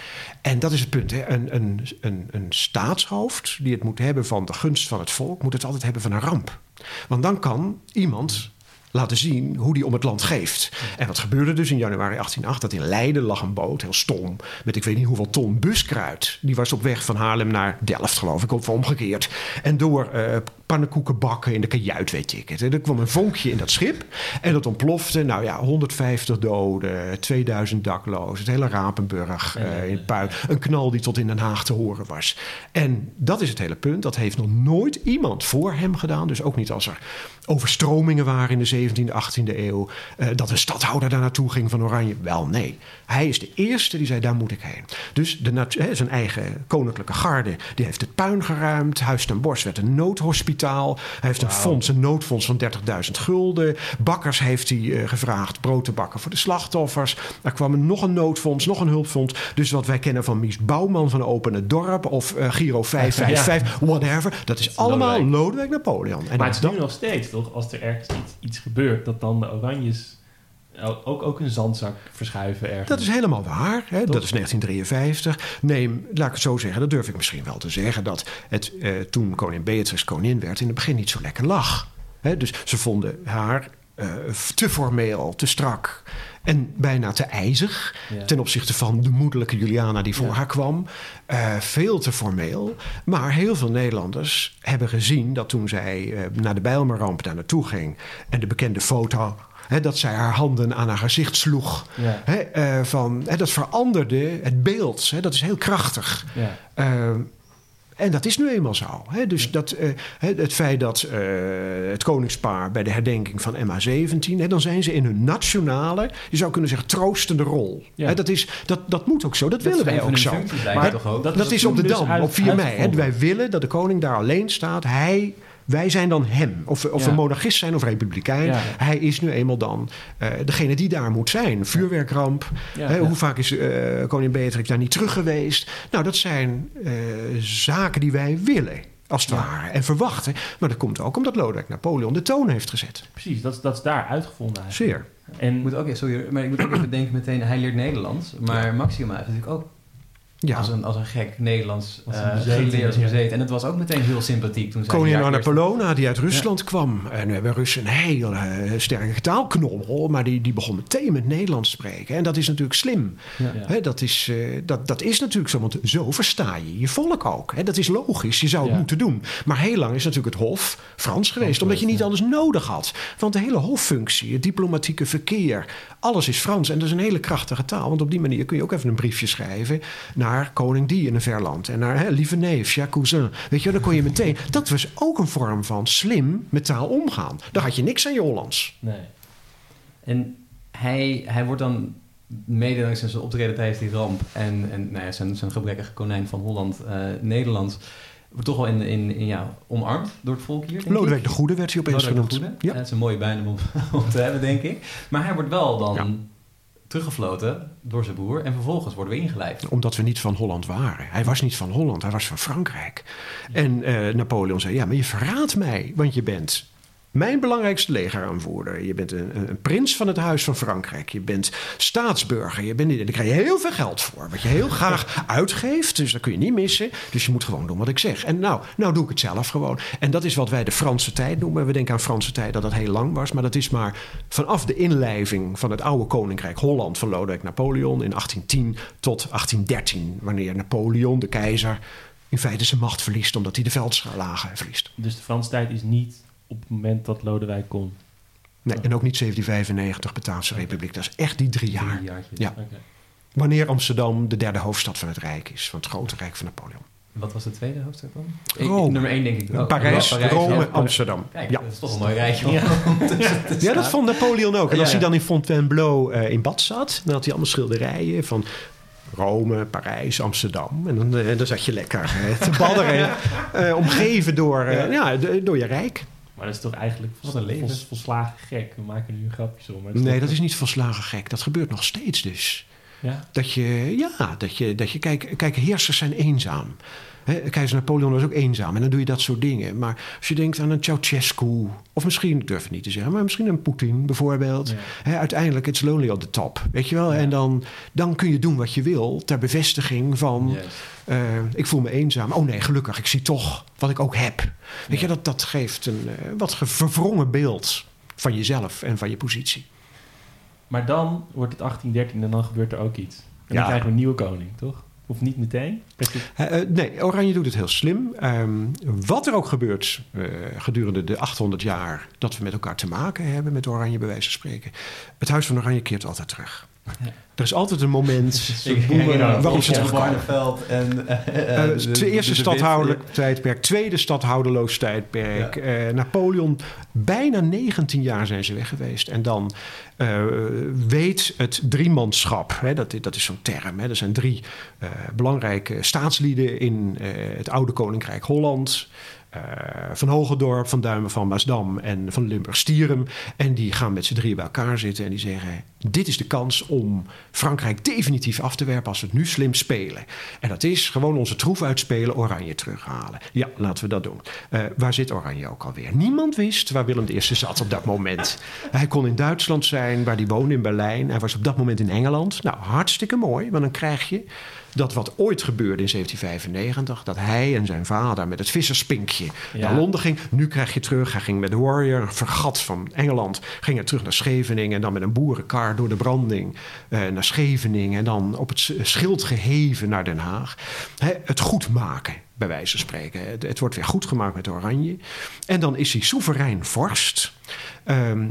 En dat is het punt. Hè. Een, een, een, een staatshoofd die het moet hebben van de gunst van het volk... moet het altijd hebben van een ramp. Want dan kan iemand laten zien hoe die om het land geeft. En wat gebeurde dus in januari 1808? Dat in Leiden lag een boot, heel stom, met ik weet niet hoeveel ton buskruid. Die was op weg van Haarlem naar Delft, geloof ik, of omgekeerd. En door eh pannenkoeken bakken in de kajuit, weet ik het. En er kwam een vonkje in dat schip en dat ontplofte. Nou ja, 150 doden, 2000 daklozen, het hele Rapenburg eh, in puin. Een knal die tot in Den Haag te horen was. En dat is het hele punt. Dat heeft nog nooit iemand voor hem gedaan. Dus ook niet als er overstromingen waren in de 17e, 18e eeuw. eh, dat een stadhouder daar naartoe ging van Oranje. Wel, nee. Hij is de eerste die zei, daar moet ik heen. Dus de zijn eigen koninklijke garde, die heeft het puin geruimd. Huis ten Bosch werd een noodhospitaal. Hij heeft een fonds, een noodfonds van 30.000 gulden. Bakkers heeft hij eh, gevraagd brood te bakken voor de slachtoffers. Er kwam nog een noodfonds, nog een hulpfonds. Dus wat wij kennen van Mies Bouwman van Open het Dorp... of eh, Giro 555, whatever. Dat is allemaal Lodewijk. Napoleon. En maar het is nu nog steeds, toch? Als er ergens iets, iets gebeurt, dat dan de Oranjes ook, ook een zandzak verschuiven ergens. Dat is helemaal waar. Hè? Dat is 1953. Neem, laat ik het zo zeggen, dat durf ik misschien wel te zeggen... dat het eh, toen koningin Beatrix koningin werd... in het begin niet zo lekker lag. Hè? Dus ze vonden haar te formeel, te strak... en bijna te ijzig... Ja. ten opzichte van de moederlijke Juliana die voor Ja. haar kwam. Eh, veel te formeel. Maar heel veel Nederlanders hebben gezien... dat toen zij eh, naar de Bijlmerramp daar naartoe ging... en de bekende foto... Hè, dat zij haar handen aan haar gezicht sloeg. Ja. Hè, eh, van, hè, dat veranderde het beeld. Dat is heel krachtig. En dat is nu eenmaal zo. Hè? Dus dat, eh, het feit dat eh, het koningspaar bij de herdenking van MH17... Hè, dan zijn ze in hun nationale, je zou kunnen zeggen, troostende rol. Ja. Hè, dat, is, dat, dat moet ook zo, dat, willen wij ook zo. Maar ook. dat- Dat is op de dus Dam, uit- op 4 mei. Hè? Wij willen dat de koning daar alleen staat. Hij, wij zijn dan hem. Of, of Ja. we monarchist zijn of republikein. Ja. Hij is nu eenmaal dan eh, degene die daar moet zijn. Vuurwerkramp. Ja. Hè, Ja. Hoe vaak is eh koningin Beatrix daar niet terug geweest? Nou, dat zijn eh, zaken die wij willen. Als het Ja. ware. En verwachten. Maar dat komt ook omdat Lodewijk Napoleon de toon heeft gezet. Precies, dat, is- dat is daar uitgevonden eigenlijk. Zeer. En Ik moet ook, sorry, maar ik moet ook even denken meteen, hij leert Nederlands. Maar Maxima heeft natuurlijk ook Ja. als, een, als een gek Nederlands een eh, geleerd bezeten. En het was ook meteen heel sympathiek toen Koningin Anna Polona, die uit Rusland kwam. En we hebben Russen een heel eh, sterke taalknobbel. Maar die, die begon meteen met Nederlands spreken. En dat is natuurlijk slim. Ja. Dat, is, eh, dat, dat is natuurlijk zo, want zo versta je je volk ook. Hè, dat is logisch, je zou het moeten doen. Maar heel lang is natuurlijk het Hof Frans geweest, omdat je niet anders nodig had. Want de hele hoffunctie, het diplomatieke verkeer, alles is Frans. En dat is een hele krachtige taal, want op die manier kun je ook even een briefje schrijven naar koning die in een ver land. En naar hè, lieve neef, ja, cousin. Weet je, dan kon je meteen. [LAUGHS] Dat was ook een vorm van slim met taal omgaan. Daar had je niks aan je Hollands. nee. En hij, hij wordt dan mede dankzij zijn optreden tijdens die ramp en, en nou ja, zijn, zijn gebrekkige konijn van Holland, eh, Nederland, wordt toch wel in, in, in, ja, omarmd door het volk hier. Lodewijk de Goede werd hij opeens Lodewijk de genoemd. Goede. Ja. Het is een mooie bijnaam om, [LAUGHS] om te hebben, denk ik. Maar hij wordt wel dan. Teruggefloten door zijn broer en vervolgens worden we ingelijfd. Omdat we niet van Holland waren. Hij was niet van Holland, hij was van Frankrijk. En eh, Napoleon zei: Ja, maar je verraadt mij, want je bent mijn belangrijkste legeraanvoerder. Je bent een, een, prins van het Huis van Frankrijk. Je bent staatsburger. Je bent, daar krijg je heel veel geld voor. Wat je heel [LAUGHS] graag uitgeeft. Dus dat kun je niet missen. Dus je moet gewoon doen wat ik zeg. En nou, nou doe ik het zelf gewoon. En dat is wat wij de Franse tijd noemen. We denken aan Franse tijd dat dat heel lang was. Maar dat is maar vanaf de inlijving van het oude koninkrijk Holland van Lodewijk Napoleon in 1810 tot 1813. Wanneer Napoleon, de keizer, in feite zijn macht verliest. Omdat hij de veldslagen verliest. Dus de Franse tijd is niet op het moment dat Lodewijk kon. Nee, en ook niet 1795 Bataafse Republiek. Dat is echt die drie jaar. Drie jaartjes. Ja. Wanneer Amsterdam de derde hoofdstad van het Rijk is. Van het grote Rijk van Napoleon. Wat was de tweede hoofdstad dan? Rome. Nummer één denk ik. Oh, Parijs, ja, Parijs, Rome, ja. Amsterdam. Kijk, Ja. dat is toch een mooi rijtje. Ja. [LAUGHS] Ja, dat vond Napoleon ook. En als Ja, hij dan in Fontainebleau eh, in bad zat, dan had hij allemaal schilderijen van Rome, Parijs, Amsterdam. En dan, eh, dan zat je lekker eh, te badderen, [LAUGHS] eh, omgeven door, eh, ja. door je rijk. Maar dat is toch eigenlijk Wat een leven. volslagen gek. We maken nu grapjes om. maar Nee, dat is niet volslagen gek. Dat gebeurt nog steeds dus. Ja, Dat je, ja, dat je, dat je kijk, kijk, heersers zijn eenzaam. Hè, keizer Napoleon was ook eenzaam en dan doe je dat soort dingen. Maar als je denkt aan een Ceausescu, of misschien, ik durf het niet te zeggen, maar misschien een Poetin bijvoorbeeld. Ja. Hè, uiteindelijk, it's lonely on the top, weet je wel. Ja. En dan, dan kun je doen wat je wil ter bevestiging van, Yes. eh, ik voel me eenzaam. Oh nee, gelukkig, ik zie toch wat ik ook heb. Weet Ja. je, dat, dat geeft een eh, wat ge- verwrongen beeld van jezelf en van je positie. Maar dan wordt het 1813 en dan gebeurt er ook iets. En dan krijgen we een nieuwe koning, toch? Of niet meteen? Eh, eh, nee, Oranje doet het heel slim. Ehm, wat er ook gebeurt eh, gedurende de 800 jaar dat we met elkaar te maken hebben, met Oranje bij wijze van spreken. Het Huis van Oranje keert altijd terug. [LAUGHS] Er is altijd een moment [LAUGHS] waarop ze terugkomen. En... eh, Eh, eh, de- eerste de- de- de- stadhouderlijk tijdperk, tweede stadhouderloos tijdperk. Eh, Napoleon, bijna 19 jaar zijn ze weg geweest. En dan eh, weet het driemanschap, hè, dat, dat is zo'n term. Hè, er zijn drie eh, belangrijke staatslieden in eh, het oude Koninkrijk Holland. Eh, van Hogendorp, van Duimen, van Maasdam en van Limburg-Stierum. En die gaan met z'n drieën bij elkaar zitten en die zeggen... dit is de kans om Frankrijk definitief af te werpen als we het nu slim spelen. En dat is gewoon onze troef uitspelen, Oranje terughalen. Ja, laten we dat doen. Eh, waar zit Oranje ook alweer? Niemand wist waar Willem I zat op dat moment. Hij kon in Duitsland zijn, waar hij woonde in Berlijn. Hij was op dat moment in Engeland. Nou, hartstikke mooi, want dan krijg je dat wat ooit gebeurde in 1795... dat hij en zijn vader met het visserspinkje Ja. naar Londen ging. Nu krijg je terug, hij ging met de Warrior, vergat van Engeland... ging hij terug naar Scheveningen en dan met een boerenkar door de branding... eh, naar Scheveningen en dan op het schild geheven naar Den Haag. Het goed maken, bij wijze van spreken. Het, het wordt weer goed gemaakt met Oranje. En dan is hij soeverein vorst... Ehm,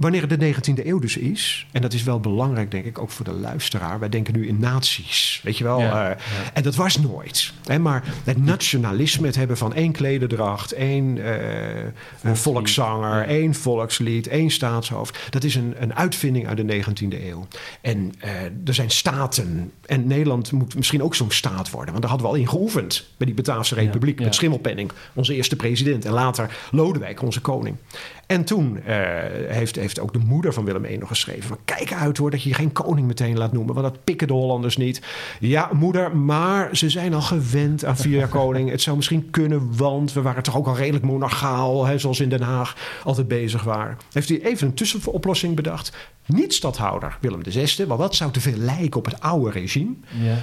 Wanneer het de 19e eeuw dus is, en dat is wel belangrijk, denk ik, ook voor de luisteraar. Wij denken nu in naties, weet je wel. Ja, eh, En dat was nooit. Hè, maar het nationalisme, het hebben van één klederdracht, één eh, een volkszanger, Ja. één volkslied, één staatshoofd. Dat is een, een uitvinding uit de 19e eeuw. En eh, er zijn staten. En Nederland moet misschien ook zo'n staat worden. Want daar hadden we al in geoefend bij die Bataafse Republiek. Met Schimmelpenninck, onze eerste president. En later Lodewijk, onze koning. En toen eh, heeft, heeft ook de moeder van Willem I nog geschreven... Van, kijk uit hoor, dat je je geen koning meteen laat noemen... want dat pikken de Hollanders niet. Ja, moeder, maar ze zijn al gewend aan vier jaar [LAUGHS] koning. Het zou misschien kunnen, want we waren toch ook al redelijk monarchaal... Hè, zoals in Den Haag altijd bezig waren. Heeft hij even een tussenoplossing bedacht. Niet stadhouder Willem VI, want dat zou te veel lijken op het oude regime. Ja.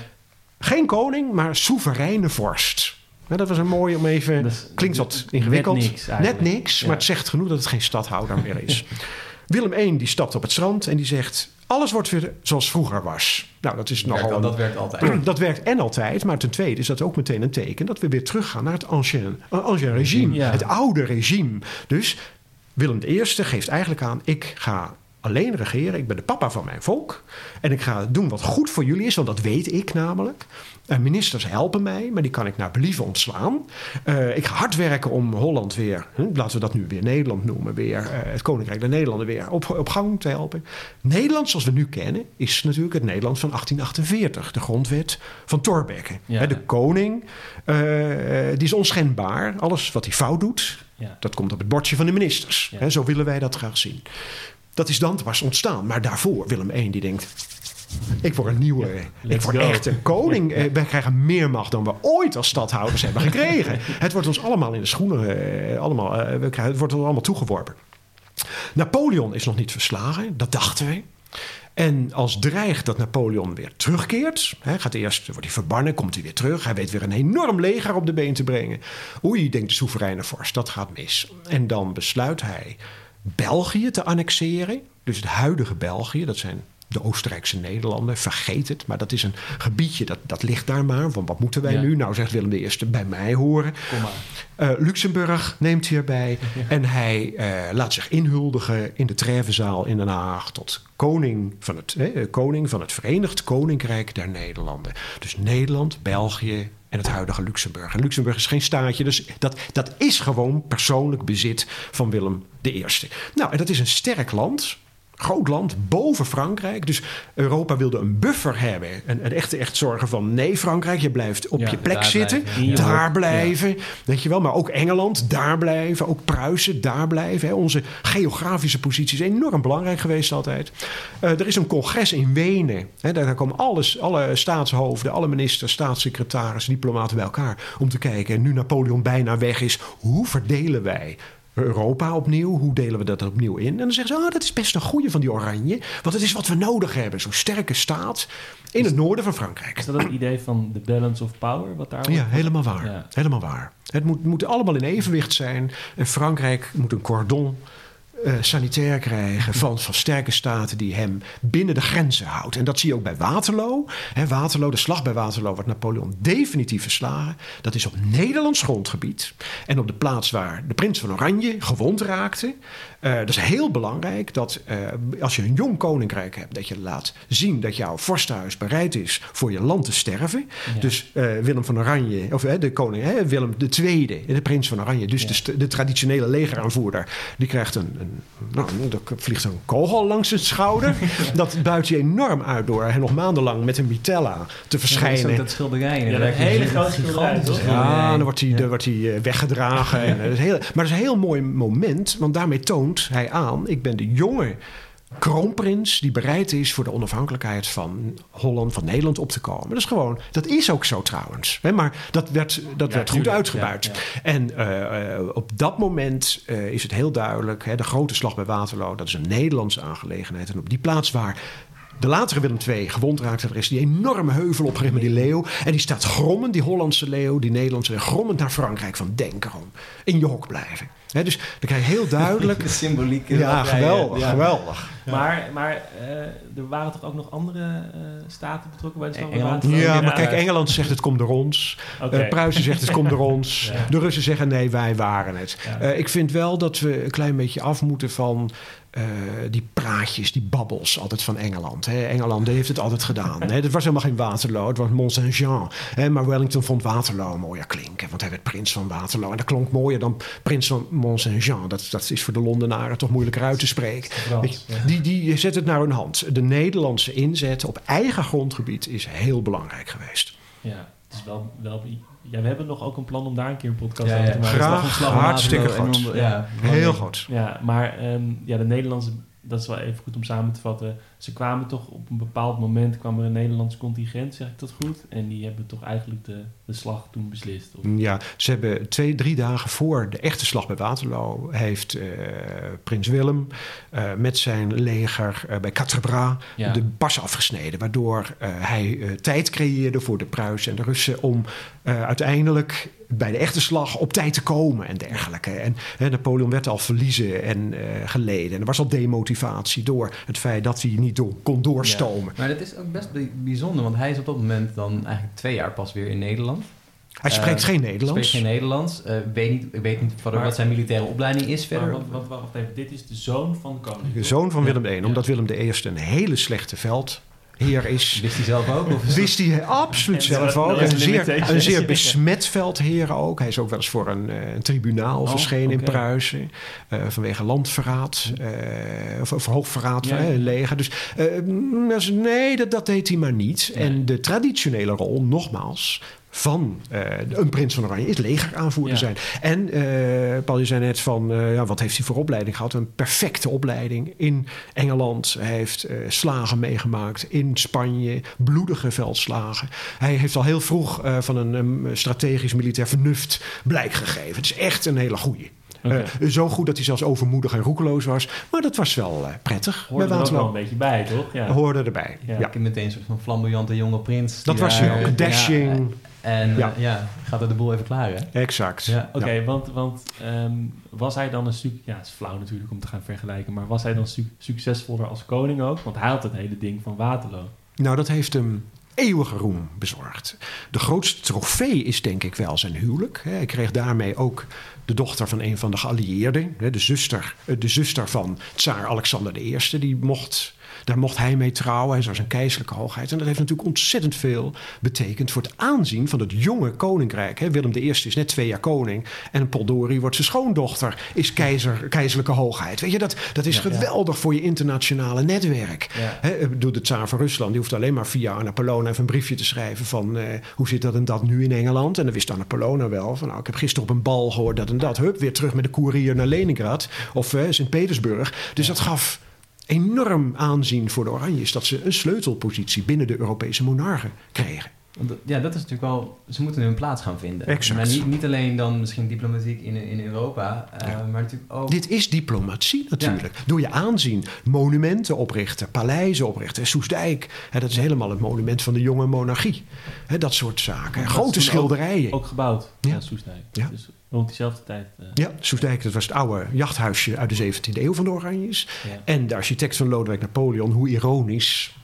Geen koning, maar soevereine vorst. Nou, dat was een mooie om even... Klinkt wat ingewikkeld. net niks. Net niks, Ja. maar het zegt genoeg dat het geen stadhouder meer is. [LAUGHS] Willem I die stapt op het strand en die zegt... alles wordt weer zoals vroeger was. Nou, dat is Werkt nogal... dat werkt altijd. [CLEARS THROAT] dat werkt en altijd, maar ten tweede is dat ook meteen een teken... dat we weer teruggaan naar het ancien, ancien regime. Ja. Het oude regime. Dus Willem I geeft eigenlijk aan... ik ga alleen regeren, ik ben de papa van mijn volk... en ik ga doen wat goed voor jullie is, want dat weet ik namelijk... Eh, ministers helpen mij, maar die kan ik naar believen ontslaan. Eh, ik ga hard werken om Holland weer, hè, laten we dat nu weer Nederland noemen, weer eh, het Koninkrijk der Nederlanden weer op, op gang te helpen. Nederland, zoals we nu kennen, is natuurlijk het Nederland van 1848, de grondwet van Thorbecke. Ja. De koning, die is onschendbaar. Alles wat hij fout doet, Ja. dat komt op het bordje van de ministers. Ja. Zo willen wij dat graag zien. Dat is dan pas ontstaan. Maar daarvoor, Willem I die denkt... Ik word een nieuwe, ik let's word go. echt een koning. Eh, Wij krijgen meer macht dan we ooit als stadhouders hebben gekregen. [LAUGHS] Het wordt ons allemaal in de schoenen, eh, allemaal, eh, we het wordt ons allemaal toegeworpen. Napoleon is nog niet verslagen, dat dachten wij. En als dreigt dat Napoleon weer terugkeert, hè, gaat eerst, wordt hij verbannen, komt hij weer terug. Hij weet weer een enorm leger op de been te brengen. Oei, denkt de soevereine vorst, dat gaat mis. En dan besluit hij België te annexeren. Dus het huidige België, dat zijn de Oostenrijkse Nederlanden. Vergeet het, maar dat is een gebiedje, dat, dat ligt daar maar. Want wat moeten wij Ja. nu? Nou, zegt Willem I, bij mij horen. Kom maar. Eh, Luxemburg neemt hij erbij. Ja. [LAUGHS] En hij eh, laat zich inhuldigen in de Trevenzaal in Den Haag tot koning van, het, eh, koning van het Verenigd Koninkrijk der Nederlanden. Dus Nederland, België en het huidige Luxemburg. En Luxemburg is geen staatje, dus dat, dat is gewoon persoonlijk bezit van Willem I. Nou, en dat is een sterk land. Groot land boven Frankrijk. Dus Europa wilde een buffer hebben. En, en echt, echt zorgen van nee, Frankrijk, je blijft op Ja, je plek daar zitten. blijven. Daar blijven. Weet je wel, maar ook Engeland, daar blijven. Ook Pruisen, daar blijven. Hè. Onze geografische positie is enorm belangrijk geweest altijd. Eh, er is een congres in Wenen. Hè. Daar, daar komen alles, alle staatshoofden, alle ministers, staatssecretarissen, diplomaten bij elkaar. Om te kijken, en nu Napoleon bijna weg is, hoe verdelen wij Europa opnieuw. Hoe delen we dat opnieuw in? En dan zeggen ze, ah, dat is best een goede van die oranje. Want het is wat we nodig hebben. Zo'n sterke staat in het noorden van Frankrijk. Is dat het idee van de balance of power? Wat daar Ja, helemaal waar. Ja. Helemaal waar. Het moet, moet allemaal in evenwicht zijn. En Frankrijk moet een cordon eh, sanitair krijgen van, van sterke staten die hem binnen de grenzen houdt. En dat zie je ook bij Waterloo. Waterloo, de slag bij Waterloo wordt Napoleon definitief verslagen. Dat is op Nederlands grondgebied. En op de plaats waar de prins van Oranje gewond raakte. Eh, dat is heel belangrijk dat eh, als je een jong koninkrijk hebt, dat je laat zien dat jouw vorstenhuis bereid is voor je land te sterven. Ja. Dus Willem van Oranje, of de koning, Willem II, de prins van Oranje, dus Ja. de, de traditionele legeraanvoerder, die krijgt een, een nou, er vliegt een kogel langs zijn schouder. [LAUGHS] dat buit je enorm uit door hij nog maandenlang met een mitella te Dat is ook verschijnen. dat schilderij. Ja, dat hele grote schilderij? Ja, dan wordt hij, dan wordt hij eh, weggedragen. En, eh, dat is heel, maar dat is een heel mooi moment, want daarmee toont hij aan: ik ben de jonge kroonprins die bereid is voor de onafhankelijkheid van Holland, van Nederland op te komen. Dat is gewoon, dat is ook zo trouwens. Hè, maar dat werd, dat Ja, werd goed uitgebuit. Ja, En eh, eh, op dat moment eh, is het heel duidelijk: hè, de grote slag bij Waterloo, dat is een Nederlandse aangelegenheid. En op die plaats waar de latere Willem II gewond raakte, er is die enorme heuvel opgericht met die leeuw. En die staat grommend, die Hollandse leeuw, die Nederlandse leeuw, grommend naar Frankrijk. Van denk erom, in je hok blijven. Hè, dus dan krijg je heel duidelijk. [LAUGHS] De symboliek. ja, jij, geweldig, ja. geweldig. Maar, maar eh, er waren toch ook nog andere eh, staten betrokken bij de Engeland. Waterloo? Ja, maar kijk. Engeland zegt het komt door ons. Eh, Pruisen zegt het komt door [LAUGHS] ons. Ja. De Russen zeggen nee, wij waren het. Ja. Eh, ik vind wel dat we een klein beetje af moeten van eh, die praatjes, die babbels altijd van Engeland. Hè. Engeland heeft het altijd gedaan. Hè. Het was helemaal geen Waterloo, het was Mont Saint-Jean. Hè. Maar Wellington vond Waterloo mooier klinken, want hij werd prins van Waterloo. En dat klonk mooier dan prins van Mont Saint-Jean. Dat, dat is voor de Londenaren toch moeilijker uit te spreken. Frans, Weet je, ja. die, die zet het naar hun hand. De Nederlandse inzet op eigen grondgebied is heel belangrijk geweest. Ja, het is wel, wel... Ja, we hebben nog ook een plan om daar een keer een podcast Ja, over te maken. Graag. Hartstikke goed. enorm- Ja, Heel goed. Ja, maar ehm, ja, de Nederlandse, dat is wel even goed om samen te vatten. Ze kwamen toch op een bepaald moment kwam er een Nederlands contingent, zeg ik dat goed? En die hebben toch eigenlijk de, de slag toen beslist. Of, Ja, ze hebben twee, drie dagen voor de echte slag bij Waterloo... heeft eh, prins Willem eh, met zijn leger eh, bij Quatre-Bras Ja. de pas afgesneden. Waardoor hij tijd creëerde voor de Pruisen en de Russen... om uiteindelijk bij de echte slag op tijd te komen en dergelijke. En hè, Napoleon werd al verliezen en geleden. En er was al demotivatie door het feit dat hij niet door, kon doorstomen. Maar dat is ook best bij- bijzonder, want hij is op dat moment dan eigenlijk twee jaar pas weer in Nederland. Hij spreekt Eh, geen Spreekt Nederlands. geen Nederlands. Eh, weet niet, ik weet niet Maar- wat zijn militaire opleiding is maar verder. wat, wat, wacht even, dit is de zoon van de koning. De zoon van. Willem I, omdat Willem I een hele slechte is. Wist hij zelf ook? Of is Wist hij absoluut En zelf ook. Een zeer, een zeer besmet veldheer ook. Hij is ook wel eens voor een, eh, een tribunaal Oh, verschenen in. Pruisen. eh, vanwege landverraad. eh, of, of hoogverraad Ja, van leger. Dus eh, mm, dus nee, dat, dat deed hij maar niet. En de traditionele rol, nogmaals... Van eh, een prins van Oranje is legeraanvoerder Ja. zijn. En eh, Paul, je zei net van, eh, ja, wat heeft hij voor opleiding gehad? Een perfecte opleiding in Engeland. Hij heeft eh, slagen meegemaakt in Spanje, bloedige veldslagen. Hij heeft al heel vroeg eh, van een, een strategisch militair vernuft blijk gegeven. Het is echt een hele goeie. Eh, zo goed dat hij zelfs overmoedig en roekeloos was. Maar dat was wel eh, prettig Hoorde bij er ook wel een beetje bij, toch? Ja. Hoorde erbij. Ja. Ja. Ik heb meteen een soort van flamboyante jonge prins. Dat was hij ook. ja, Dashing. En Ja. ja. ja, gaat er de boel even klaar, hè? Exact. Ja. Oké, want, want ehm, was hij dan een suc- Ja, het is flauw natuurlijk om te gaan vergelijken. Maar was hij dan su- succesvoller als koning ook? Want hij had het hele ding van Waterloo. Nou, dat heeft hem eeuwige roem bezorgd. De grootste trofee is denk ik wel zijn huwelijk. Hij kreeg daarmee ook de dochter van een van de geallieerden. De zuster, eh, de zuster van tsaar Alexander I. Die mocht, daar mocht hij mee trouwen. Hij was een keizerlijke hoogheid. En dat heeft natuurlijk ontzettend veel betekend... voor het aanzien van het jonge koninkrijk. Willem I is net twee jaar koning. En Poldori wordt zijn schoondochter. Is keizer, keizerlijke hoogheid. Weet je, dat, dat is Ja, ja. geweldig voor je internationale netwerk. Ja. Ik bedoel, de tsaar van Rusland die hoeft alleen maar via Anna Polona even een briefje te schrijven van eh, hoe zit dat en dat nu in Engeland. En dan wist Anna Polona wel van nou, ik heb gisteren op een bal gehoord dat en dat. Hup, weer terug met de koerier naar Leningrad of eh, Sint-Petersburg. Dus dat gaf enorm aanzien voor de Oranjes dat ze een sleutelpositie binnen de Europese monarchen kregen. Ja, dat is natuurlijk wel... Ze moeten hun plaats gaan vinden. Exact. Maar niet, niet alleen dan misschien diplomatiek in, in Europa, eh, Ja. maar natuurlijk ook... Dit is diplomatie natuurlijk. Door je aanzien monumenten oprichten, paleizen oprichten. Soesdijk, hè, dat is helemaal het monument van de jonge monarchie. Hè, dat soort zaken. Dat Grote schilderijen. Ook gebouwd, Ja. ja, Soestdijk. Ja. Dus rond diezelfde tijd. eh, Ja, Soesdijk, dat was het oude jachthuisje uit de 17e eeuw van de Oranjes. ja. En de architect van Lodewijk Napoleon, hoe ironisch.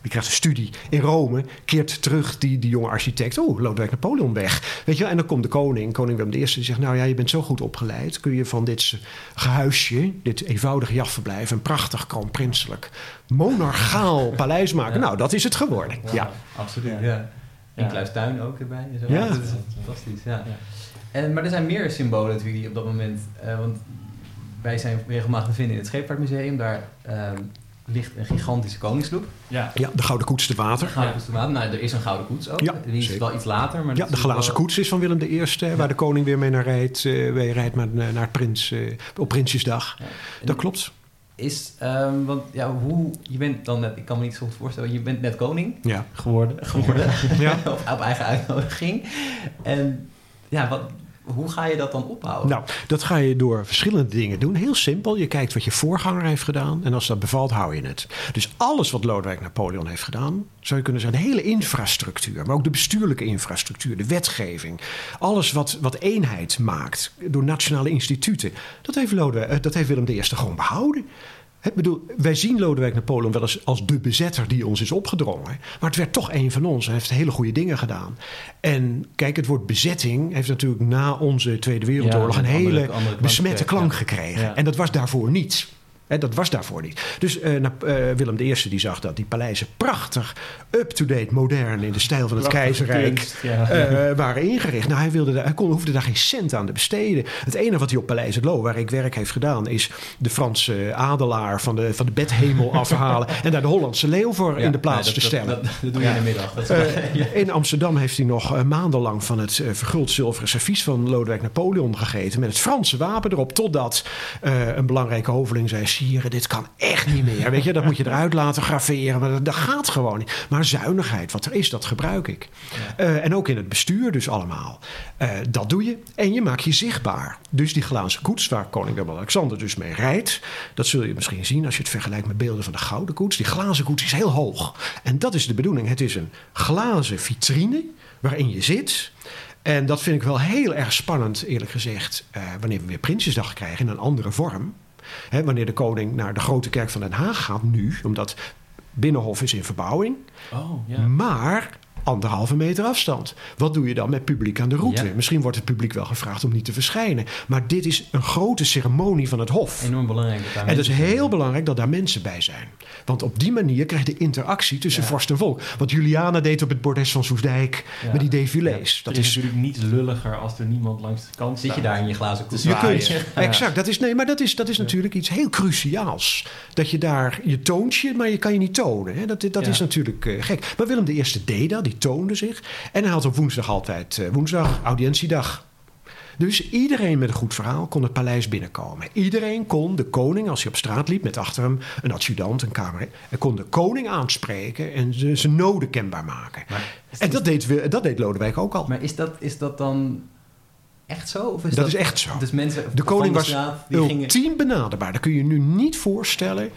Die krijgt een studie in Rome, keert terug die, die jonge architect. Oh, Lodewijk Napoleon weg. Weet je, wel? en dan komt de koning, koning Willem I, die zegt: Nou ja, je bent zo goed opgeleid. Kun je van dit gehuisje, dit eenvoudige jachtverblijf, een prachtig kroonprinselijk monarchaal [LAUGHS] paleis maken? Ja. Nou, dat is het geworden. Ja. Absoluut, Ja. En Kluis Tuin ook erbij. En zo. Ja. dat is fantastisch, ja. Ja. En, maar er zijn meer symbolen natuurlijk die op dat moment... eh, want wij zijn regelmatig te vinden in het Scheepvaartmuseum. Daar ehm, ligt een gigantische koningsloep. Ja. ja, de Gouden Koets te water. Gouden koets te water. Nou, er is een gouden koets ook. Ja, die is zeker. wel iets later. Maar Ja, de glazen wel- koets is van Willem I, eh, waar de koning weer mee naar rijdt. eh, weer rijdt naar, naar het prins, eh, op Prinsjesdag. Ja. En Dat klopt. Is, ehm, want ja, hoe, je bent dan net, ik kan me niet zo goed voorstellen, je bent net koning Ja. Geworden. geworden. Ja. op, [LAUGHS] op eigen uitnodiging. En ja, wat, hoe ga je dat dan ophouden? Nou, dat ga je door verschillende dingen doen. Heel simpel. Je kijkt wat je voorganger heeft gedaan. En als dat bevalt, hou je het. Dus alles wat Lodewijk Napoleon heeft gedaan, zou je kunnen zeggen, de hele infrastructuur, maar ook de bestuurlijke infrastructuur, de wetgeving, alles wat, wat eenheid maakt door nationale instituten, dat heeft, Lodewijk, eh, dat heeft Willem I gewoon behouden. Ik bedoel, wij zien Lodewijk Napoleon wel eens als de bezetter die ons is opgedrongen. Maar het werd toch een van ons. Hij heeft hele goede dingen gedaan. En kijk, het woord bezetting heeft natuurlijk na onze Tweede Wereldoorlog Ja, een andere- hele andere besmette klank gekregen. Ja. En dat was daarvoor niet. Dat was daarvoor niet. Dus Nap- eh, Willem I die zag dat die paleizen prachtig, up-to-date, modern in de stijl van het keizerrijk kunst, ja. eh, waren ingericht. Nou, hij, wilde daar, hij kon, hoefde daar geen cent aan te besteden. Het enige wat hij op Paleis het Loo, waar ik werk heeft gedaan, is de Franse adelaar van de, van de bedhemel [LAUGHS] afhalen en daar de Hollandse leeuw voor Ja, in de plaats nee, te stellen. Dat, dat, dat doe je Ja. in de middag. [LAUGHS] In Amsterdam heeft hij nog maandenlang van het verguld zilveren servies van Lodewijk Napoleon gegeten. Met het Franse wapen erop. Totdat een belangrijke hoveling zei: Dit kan echt niet meer. Weet je, dat moet je eruit laten graveren. Maar dat, dat gaat gewoon niet. Maar zuinigheid, wat er is, dat gebruik ik. Eh, en ook in het bestuur dus allemaal. Eh, dat doe je. En je maakt je zichtbaar. Dus die glazen koets waar koning Willem-Alexander dus mee rijdt. Dat zul je misschien zien als je het vergelijkt met beelden van de gouden koets. Die glazen koets is heel hoog. En dat is de bedoeling. Het is een glazen vitrine waarin je zit. En dat vind ik wel heel erg spannend, eerlijk gezegd, eh, wanneer we weer Prinsjesdag krijgen in een andere vorm. Wanneer de koning naar de grote kerk van Den Haag gaat nu, omdat Binnenhof is in verbouwing. Oh, ja. Maar anderhalve meter afstand. Wat doe je dan met publiek aan de route? Ja. Misschien wordt het publiek wel gevraagd om niet te verschijnen. Maar dit is een grote ceremonie van het Hof. Enorm belangrijk. Dat En het is zijn. heel belangrijk dat daar mensen bij zijn. Want op die manier krijg je de interactie tussen Ja. vorst en volk. Wat Juliana deed op het bordes van Soesdijk Ja. met die défilés. Dat Dat is is natuurlijk niet lulliger als er niemand langs de kant Zit je staat. daar in je glazen koets? te Je kunt, Ja. [LAUGHS] exact. Dat is, nee, maar dat is, dat is natuurlijk iets heel cruciaals. Dat je daar, je toont je, maar je kan je niet tonen. Hè? Dat, dat Ja. is natuurlijk eh, gek. Maar Willem I deed dat, die toonde zich. En hij had op woensdag altijd, eh, woensdag, audiëntiedag. Dus iedereen met een goed verhaal kon het paleis binnenkomen. Iedereen kon de koning, als hij op straat liep met achter hem een adjudant, een kamer, kon de koning aanspreken en ze- zijn noden kenbaar maken. Is En dat deed, we- dat deed Lodewijk ook al. maar is, dat, is dat dan... echt zo? Of is Dat is echt zo. Dus mensen De koning was die ultiem gingen... benaderbaar. Dat kun je je nu niet voorstellen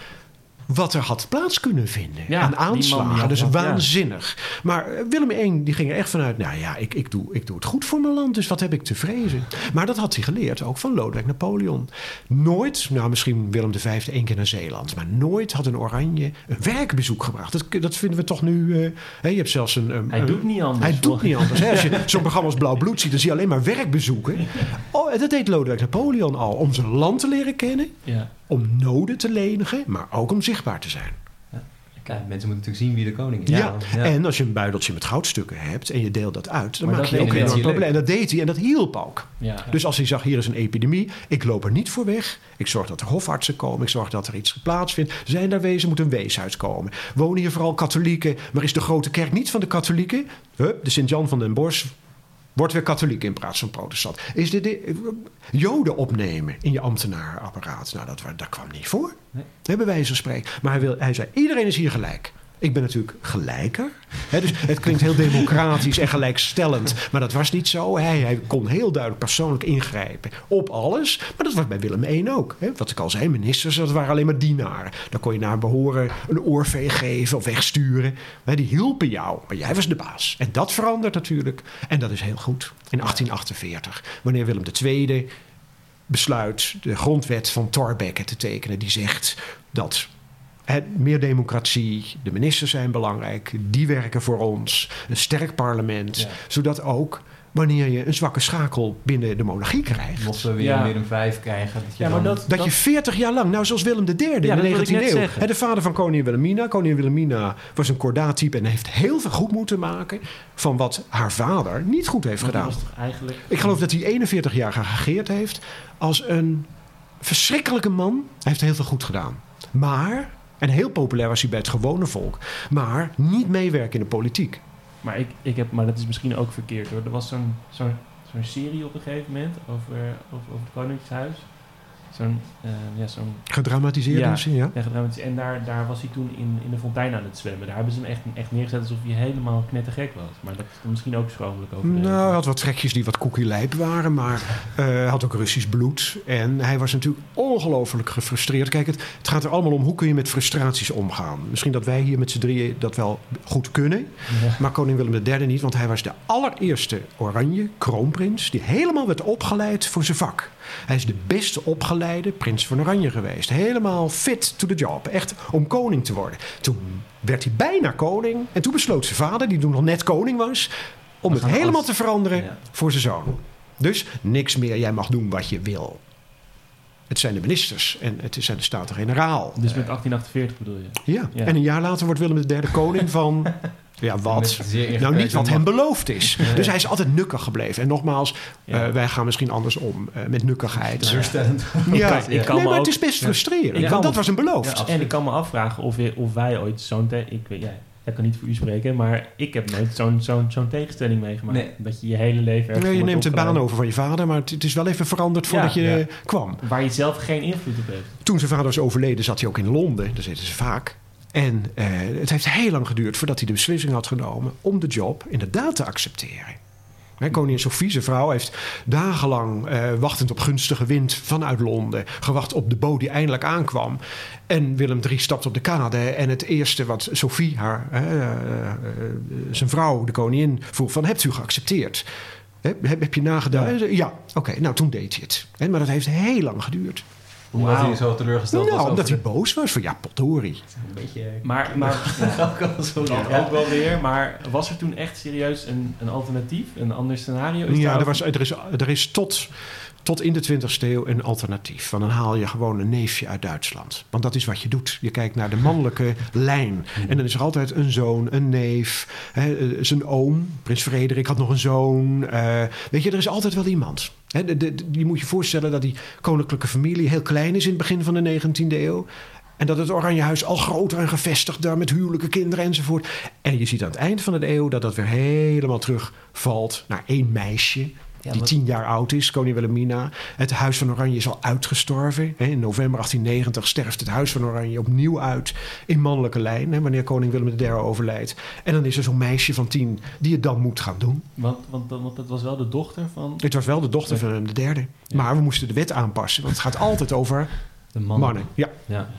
wat er had plaats kunnen vinden Ja, aan man aanslagen. had Dat ja. waanzinnig. Maar eh, Willem I die ging er echt vanuit... nou ja, ik, ik, doe, ik doe het goed voor mijn land, dus wat heb ik te vrezen? Maar dat had hij geleerd, ook van Lodewijk Napoleon. Nooit, nou misschien Willem V één keer naar Zeeland... maar nooit had een Oranje een werkbezoek gebracht. Dat, dat vinden we toch nu... eh, hè, je hebt zelfs een... Hij een- doet niet anders. hij doet niet anders. Hè? Als je [LAUGHS] zo'n programma als Blauw Bloed ziet, dan zie je alleen maar werkbezoeken. Oh, dat deed Lodewijk Napoleon al. Om zijn land te leren kennen, Ja. Om noden te lenigen, maar ook om zichtbaar te zijn. Kijk, mensen moeten natuurlijk zien wie de koning is. Ja, en als je een buideltje met goudstukken hebt en je deelt dat uit, dan Maar maak je ook een probleem. En dat deed hij en dat hielp ook. Ja. Dus als hij zag, hier is een epidemie, ik loop er niet voor weg. Ik zorg dat er hofartsen komen, ik zorg dat er iets plaatsvindt. Zijn daar wezen, moet een weeshuis komen. Wonen hier vooral katholieken, maar is de grote kerk niet van de katholieken? Hup, de Sint-Jan van den Bosch wordt weer katholiek in plaats van protestant. Is dit de, joden opnemen in je ambtenarenapparaat? Nou, dat, dat kwam niet voor. Nee. Bij wijze van spreken. Maar hij, wil, hij zei, iedereen is hier gelijk. Ik ben natuurlijk gelijker. Dus het klinkt heel democratisch en gelijkstellend. Maar dat was niet zo. Hij, hij kon heel duidelijk persoonlijk ingrijpen op alles. Maar dat was bij Willem I ook. Wat ik al zei, ministers, dat waren alleen maar dienaren. Daar kon je naar behoren een oorveeg geven of wegsturen. Die hielpen jou, maar jij was de baas. En dat verandert natuurlijk. En dat is heel goed. In 1848, wanneer Willem II besluit de grondwet van Thorbecke te tekenen. Die zegt dat meer democratie, de ministers zijn belangrijk, die werken voor ons, een sterk parlement, Ja. zodat ook wanneer je een zwakke schakel binnen de monarchie krijgt, Mochten we weer Ja. een Willem vijf krijgen. Dat je Ja, maar dan- dat, dat, je 40 jaar lang, nou zoals Willem III in Ja, de dat wilde ik 19e net eeuw, zeggen. de vader van koningin Wilhelmina, koningin Wilhelmina was een kordaattype en heeft heel veel goed moeten maken van wat haar vader niet goed heeft gedaan. eigenlijk... Ik geloof dat hij 41 jaar geregeerd heeft als een verschrikkelijke man. Hij heeft heel veel goed gedaan. Maar, en heel populair was hij bij het gewone volk, maar niet meewerken in de politiek. Maar, ik, ik heb, maar dat is misschien ook verkeerd hoor. Er was zo'n zo'n serie op een gegeven moment over, over, over het Koningshuis. Zo'n, eh, ja, zo'n Gedramatiseerd Ja. zin, ja. ja, gedramatiseerd. En daar, daar was hij toen in, in de fontein aan het zwemmen. Daar hebben ze hem echt, echt neergezet alsof hij helemaal knettergek was. Maar dat is misschien ook schromelijk over. Nou, hij had wat trekjes die wat koekielijp waren, maar hij had ook Russisch bloed. En hij was natuurlijk ongelooflijk gefrustreerd. Kijk, het, het gaat er allemaal om hoe kun je met frustraties omgaan. Misschien dat wij hier met z'n drieën dat wel goed kunnen. Ja. Maar koning Willem III niet, want hij was de allereerste oranje kroonprins... die helemaal werd opgeleid voor zijn vak. Hij is de beste prins van Oranje geweest. Helemaal fit to the job. Echt om koning te worden. Toen werd hij bijna koning. En toen besloot zijn vader, die toen nog net koning was... om het helemaal te veranderen Ja. voor zijn zoon. Dus niks meer, jij mag doen wat je wil. Het zijn de ministers en het zijn de Staten-Generaal. Dus met 1848 bedoel je? Ja. Ja. en een jaar later wordt Willem III koning van... [LAUGHS] Ja, wat? Nou, niet wat hem beloofd is. Dus hij is altijd nukkig gebleven. En nogmaals, Ja. eh, wij gaan misschien andersom eh, met nukkigheid. Teleurstellend. [LAUGHS] Ja, ik kan nee, me maar ook- het is best Ja. frustrerend. Want dat was een beloofd. Ja, En ik kan me afvragen of, we- of wij ooit zo'n... Ik, weet- ja, ik kan niet voor u spreken, maar ik heb nooit zo'n zo'n zo'n tegenstelling meegemaakt. Nee. Dat je je hele leven... Nee, je neemt de baan over van je vader, maar het, het is wel even veranderd voordat Ja, je ja. kwam. Waar je zelf geen invloed op heeft. Toen zijn vader was overleden, zat hij ook in Londen. Daar zitten ze vaak. En eh, het heeft heel lang geduurd voordat hij de beslissing had genomen om de job inderdaad te accepteren. Hè, koningin Sophie, zijn vrouw, heeft dagenlang eh, wachtend op gunstige wind vanuit Londen gewacht op de boot die eindelijk aankwam. En Willem III stapt op de kade. En het eerste wat Sophie, haar, eh, zijn vrouw, de koningin, vroeg: van, Hebt u geaccepteerd? Heb, heb, heb je nagedaan? Ja, oké, nou toen deed hij het. Maar dat heeft heel lang geduurd. Hoe was hij zo teleurgesteld? Nou, was omdat hij boos was. Van ja, potdorie. de- Een beetje... Maar, maar ook al zo dat ja. ook wel weer. Maar was er toen echt serieus een, een alternatief? Een ander scenario? Is Ja, er, ook- was, er is, er is tot, tot in de 20e eeuw een alternatief. Want dan haal je gewoon een neefje uit Duitsland. Want dat is wat je doet. Je kijkt naar de mannelijke [LAUGHS] lijn. En dan is er altijd een zoon, een neef, hè, eh, zijn oom. Prins Frederik had nog een zoon. eh, weet je, er is altijd wel iemand. Hè, de, de, de- je moet je voorstellen dat die koninklijke familie heel klein is in het begin van de 19e eeuw. En dat het Oranjehuis al groter en gevestigd daar met huwelijke kinderen enzovoort. En je ziet aan het eind van de eeuw dat dat weer helemaal terugvalt naar één meisje. Ja, die tien jaar oud is, koningin Wilhelmina. Het Huis van Oranje is al uitgestorven. In november 1890 sterft het Huis van Oranje opnieuw uit in mannelijke lijn, wanneer koning Willem III overlijdt. En dan is er zo'n meisje van tien die het dan moet gaan doen. Want, want, want het was wel de dochter van... Het was wel de dochter van Willem III. Ja. Maar we moesten de wet aanpassen, want het gaat altijd over de man. mannen. Ja. Ja.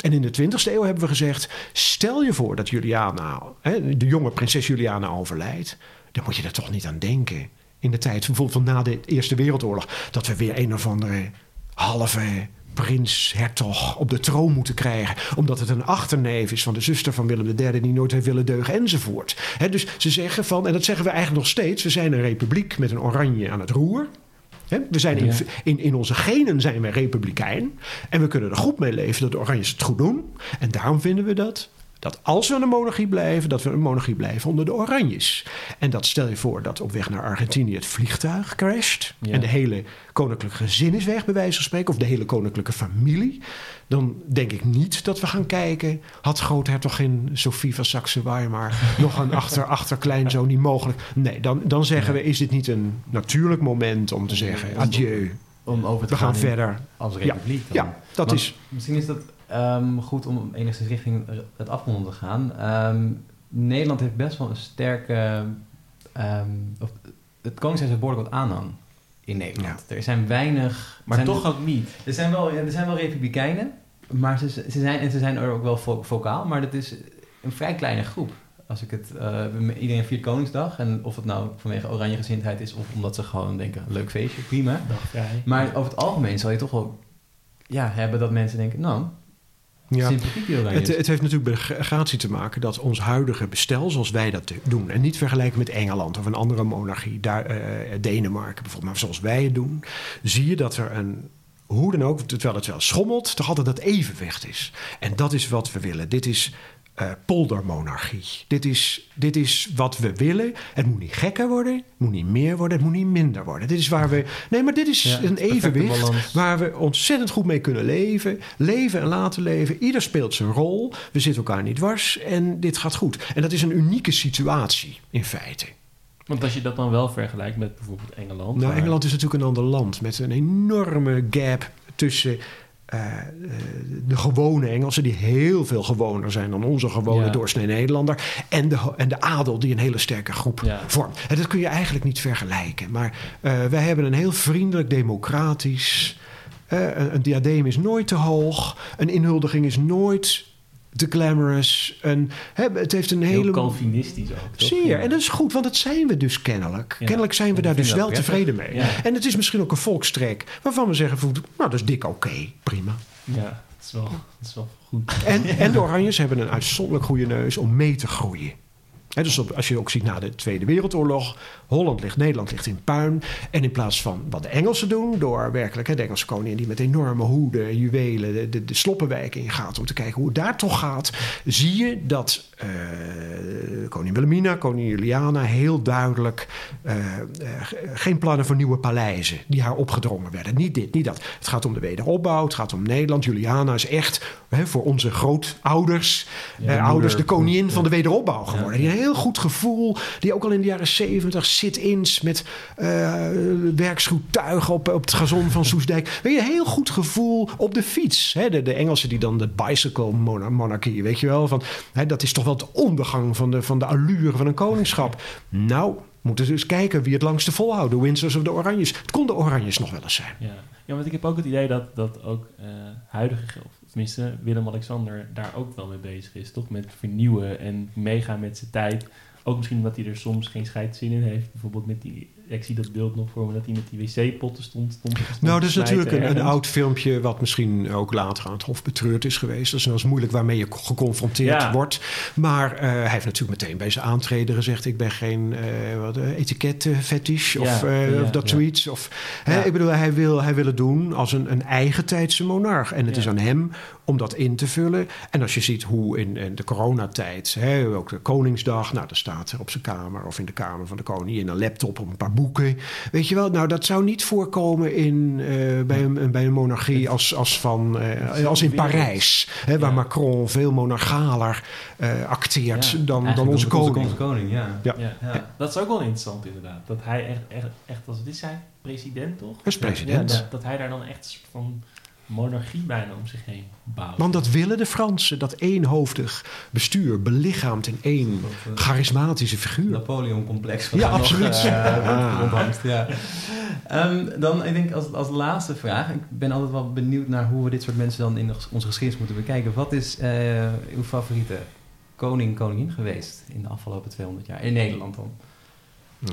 En in de 20e eeuw hebben we gezegd: stel je voor dat Juliana, hè, de jonge prinses Juliana overlijdt, dan moet je er toch niet aan denken. In de tijd bijvoorbeeld van na de Eerste Wereldoorlog, dat we weer een of andere halve prins, hertog op de troon moeten krijgen. Omdat het een achterneef is van de zuster van Willem III die nooit heeft willen deugen enzovoort. Dus ze zeggen van, en dat zeggen we eigenlijk nog steeds, we zijn een republiek met een oranje aan het roer. We zijn in, in, in onze genen zijn we republikein. En we kunnen er goed mee leven dat de Oranjes het goed doen. En daarom vinden we dat. Dat als we een monarchie blijven, dat we een monarchie blijven onder de Oranjes. En dat stel je voor dat op weg naar Argentinië het vliegtuig crasht. Ja. En de hele koninklijke gezin is weg, bij wijze van spreken. Of de hele koninklijke familie. Dan denk ik niet dat we gaan kijken. Had groothertogin Sophie van Saxe-Weimar [LAUGHS] nog een achter, achterkleinzoon die mogelijk. Nee, dan, dan zeggen we: is dit niet een natuurlijk moment om te zeggen: adieu, Om over te we gaan verder. als republiek. dan. Ja, dat Want is. Misschien is dat ehm, goed om enigszins richting het afronden te gaan. Ehm, Nederland heeft best wel een sterke... ehm, of, het Koningshuis heeft behoorlijk wat aanhang in Nederland. Er zijn weinig... Maar zijn- toch ook niet. Er zijn wel, er zijn wel republikeinen, maar ze, ze, zijn, en ze zijn er ook wel vo- vocaal, maar dat is een vrij kleine groep. Als ik het, eh, iedereen viert Koningsdag en of het nou vanwege oranje gezindheid is of omdat ze gewoon denken, leuk feestje, prima. Maar over het algemeen zal je toch wel ja, hebben dat mensen denken, nou, Ja. Het, heeft natuurlijk met de gratie te maken dat ons huidige bestel, zoals wij dat doen, en niet vergelijken met Engeland of een andere monarchie, daar, eh, Denemarken bijvoorbeeld, maar zoals wij het doen, zie je dat er een, hoe dan ook, terwijl het wel schommelt, toch altijd dat evenwicht is. En dat is wat we willen. Dit is eh, poldermonarchie. Dit is, dit is wat we willen. Het moet niet gekker worden, het moet niet meer worden, het moet niet minder worden. Dit is waar we. Nee, maar dit is Ja, een evenwicht waar we ontzettend goed mee kunnen leven. Leven en laten leven. Ieder speelt zijn rol. We zitten elkaar niet dwars en dit gaat goed. En dat is een unieke situatie in feite. Want als je dat dan wel vergelijkt met bijvoorbeeld Engeland. Nou, waar- Engeland is natuurlijk een ander land met een enorme gap tussen eh, eh, de gewone Engelsen, die heel veel gewoner zijn dan onze gewone Ja. doorsnee Nederlander, en de, en de adel, die een hele sterke groep Ja. vormt. En dat kun je eigenlijk niet vergelijken. Maar eh, wij hebben een heel vriendelijk, democratisch. een, een diadeem is nooit te hoog, een inhuldiging is nooit te glamorous. Een, hè, het heeft een heel hele. calvinistisch ook. toch? Zeer. En dat is goed, want dat zijn we dus kennelijk. Ja. Kennelijk zijn we daar dus wel tevreden mee. Ja. En het is misschien ook een volkstrek waarvan we zeggen: nou, dat is dik oké, prima. Ja, dat is wel, dat is wel goed. En, [LAUGHS] en de Oranjes hebben een uitzonderlijk goede neus om mee te groeien. Dus als je ook ziet na de Tweede Wereldoorlog, Holland ligt, Nederland ligt in puin. En in plaats van wat de Engelsen doen, door werkelijk hè, de Engelse koningin die met enorme hoeden, juwelen, de, de, de sloppenwijk ingaat om te kijken hoe het daar toch gaat, zie je dat eh, koningin Wilhelmina, koningin Juliana heel duidelijk eh, eh, geen plannen voor nieuwe paleizen die haar opgedrongen werden. Niet dit, niet dat. Het gaat om de wederopbouw, het gaat om Nederland. Juliana is echt hè, voor onze grootouders, Ja, ouders, de koningin van- van de wederopbouw geworden. Die een heel goed gevoel, die ook al in de jaren zeventig sit-ins met werkschroetuigen op, op het gazon van Soesdijk. [LAUGHS] Weet je, een heel goed gevoel op de fiets. Hè, de, de Engelsen die dan de bicycle mona- monarchie, weet je wel. Van, hè, dat is toch wel de ondergang van de, van de allure van een koningschap. Nou, moeten we dus kijken wie het langste volhoudt. De Windsors of de Oranjes. Het kon de Oranjes nog wel eens zijn. Ja. ja, want ik heb ook het idee dat, dat ook eh, huidige, of tenminste Willem-Alexander daar ook wel mee bezig is. Toch met vernieuwen en meegaan met zijn tijd. Ook misschien omdat hij er soms geen scheidzin in heeft. Bijvoorbeeld met die, ik zie dat beeld nog voor me, dat hij met die wc-potten stond, stond, stond Nou, dat is natuurlijk een, oud filmpje... wat misschien ook later aan het Hof betreurd is geweest. Dat is moeilijk waarmee je geconfronteerd Ja. wordt. Maar eh, hij heeft natuurlijk meteen bij zijn aantreden gezegd... ik ben geen eh wat, eh, of, Ja, ja, of dat zoiets. Of, hè. Ik bedoel, hij wil, hij wil het doen als een, een eigen tijdse monarch. En het is aan hem om dat in te vullen. En als je ziet hoe in, in de coronatijd... Hè, ook de Koningsdag... nou, daar staan praten op zijn kamer of in de kamer van de koningin. Een laptop of een paar boeken. Weet je wel, nou dat zou niet voorkomen in, eh, bij, een, bij een monarchie als, als, van, eh, als in Parijs. Hè, waar Ja. Macron veel monarchaler eh, acteert Ja, dan, dan onze koning. Onze koning, ja. Ja. Dat is ook wel interessant inderdaad. Dat hij echt, echt, echt als, dit is hij president toch? Is president. Dat, dat hij daar dan echt van monarchie bijna om zich heen bouwt. Want dat willen de Fransen, dat eenhoofdig bestuur belichaamt in één eh, charismatische figuur. Napoleon-complex. Ja, absoluut. ja. Ah. ja. Ehm, dan, ik denk als, als laatste vraag. Ik ben altijd wel benieuwd naar hoe we dit soort mensen dan in onze geschiedenis moeten bekijken. Wat is eh, uw favoriete koning, koningin geweest in de afgelopen 200 jaar? In Nederland dan?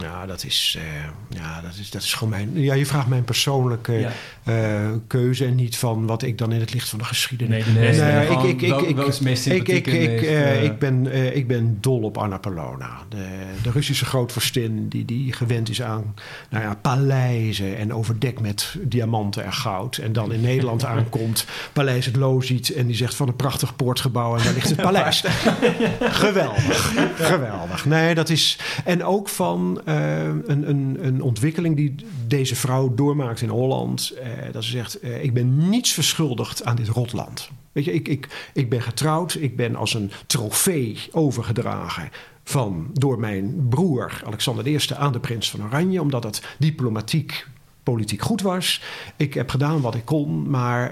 Ja, dat is, eh, ja, dat is, dat is gewoon mijn... Ja, je vraagt mijn persoonlijke Ja. eh, keuze... en niet van wat ik dan in het licht van de geschiedenis... Nee, beste. Nee, ik- ik- ik- ik- wel Ik, ik, eh, ik, ben, ik ben dol op Anna Polona. De, de Russische grootvorstin die, die gewend is aan nou ja, paleizen... en overdekt met diamanten en goud. En dan in Nederland [LAUGHS] aankomt, Paleis het Loo ziet... en die zegt van een prachtig poortgebouw en daar ligt het [LAUGHS] paleis. geweldig, geweldig. Nee, dat is... En ook van eh, een, een, een ontwikkeling die deze vrouw doormaakt in Holland. eh, dat ze zegt, eh, ik ben niets verschuldigd aan dit rotland. Weet je, ik, ik, ik ben getrouwd. Ik ben als een trofee overgedragen van, door mijn broer Alexander I aan de prins van Oranje. Omdat dat diplomatiek politiek goed was. Ik heb gedaan wat ik kon. Maar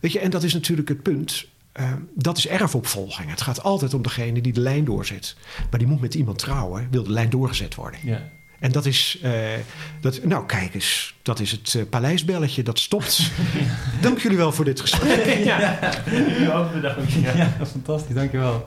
weet je, en dat is natuurlijk het punt. Eh, dat is erfopvolging. Het gaat altijd om degene die de lijn doorzet. Maar die moet met iemand trouwen, wil de lijn doorgezet worden. Ja. En dat is, eh, dat, nou kijk eens, dat is het eh, paleisbelletje, dat stopt. [LAUGHS] [LAUGHS] Dank jullie wel voor dit gesprek. ja. U ook bedankt. Ja. Ja, fantastisch, dankjewel.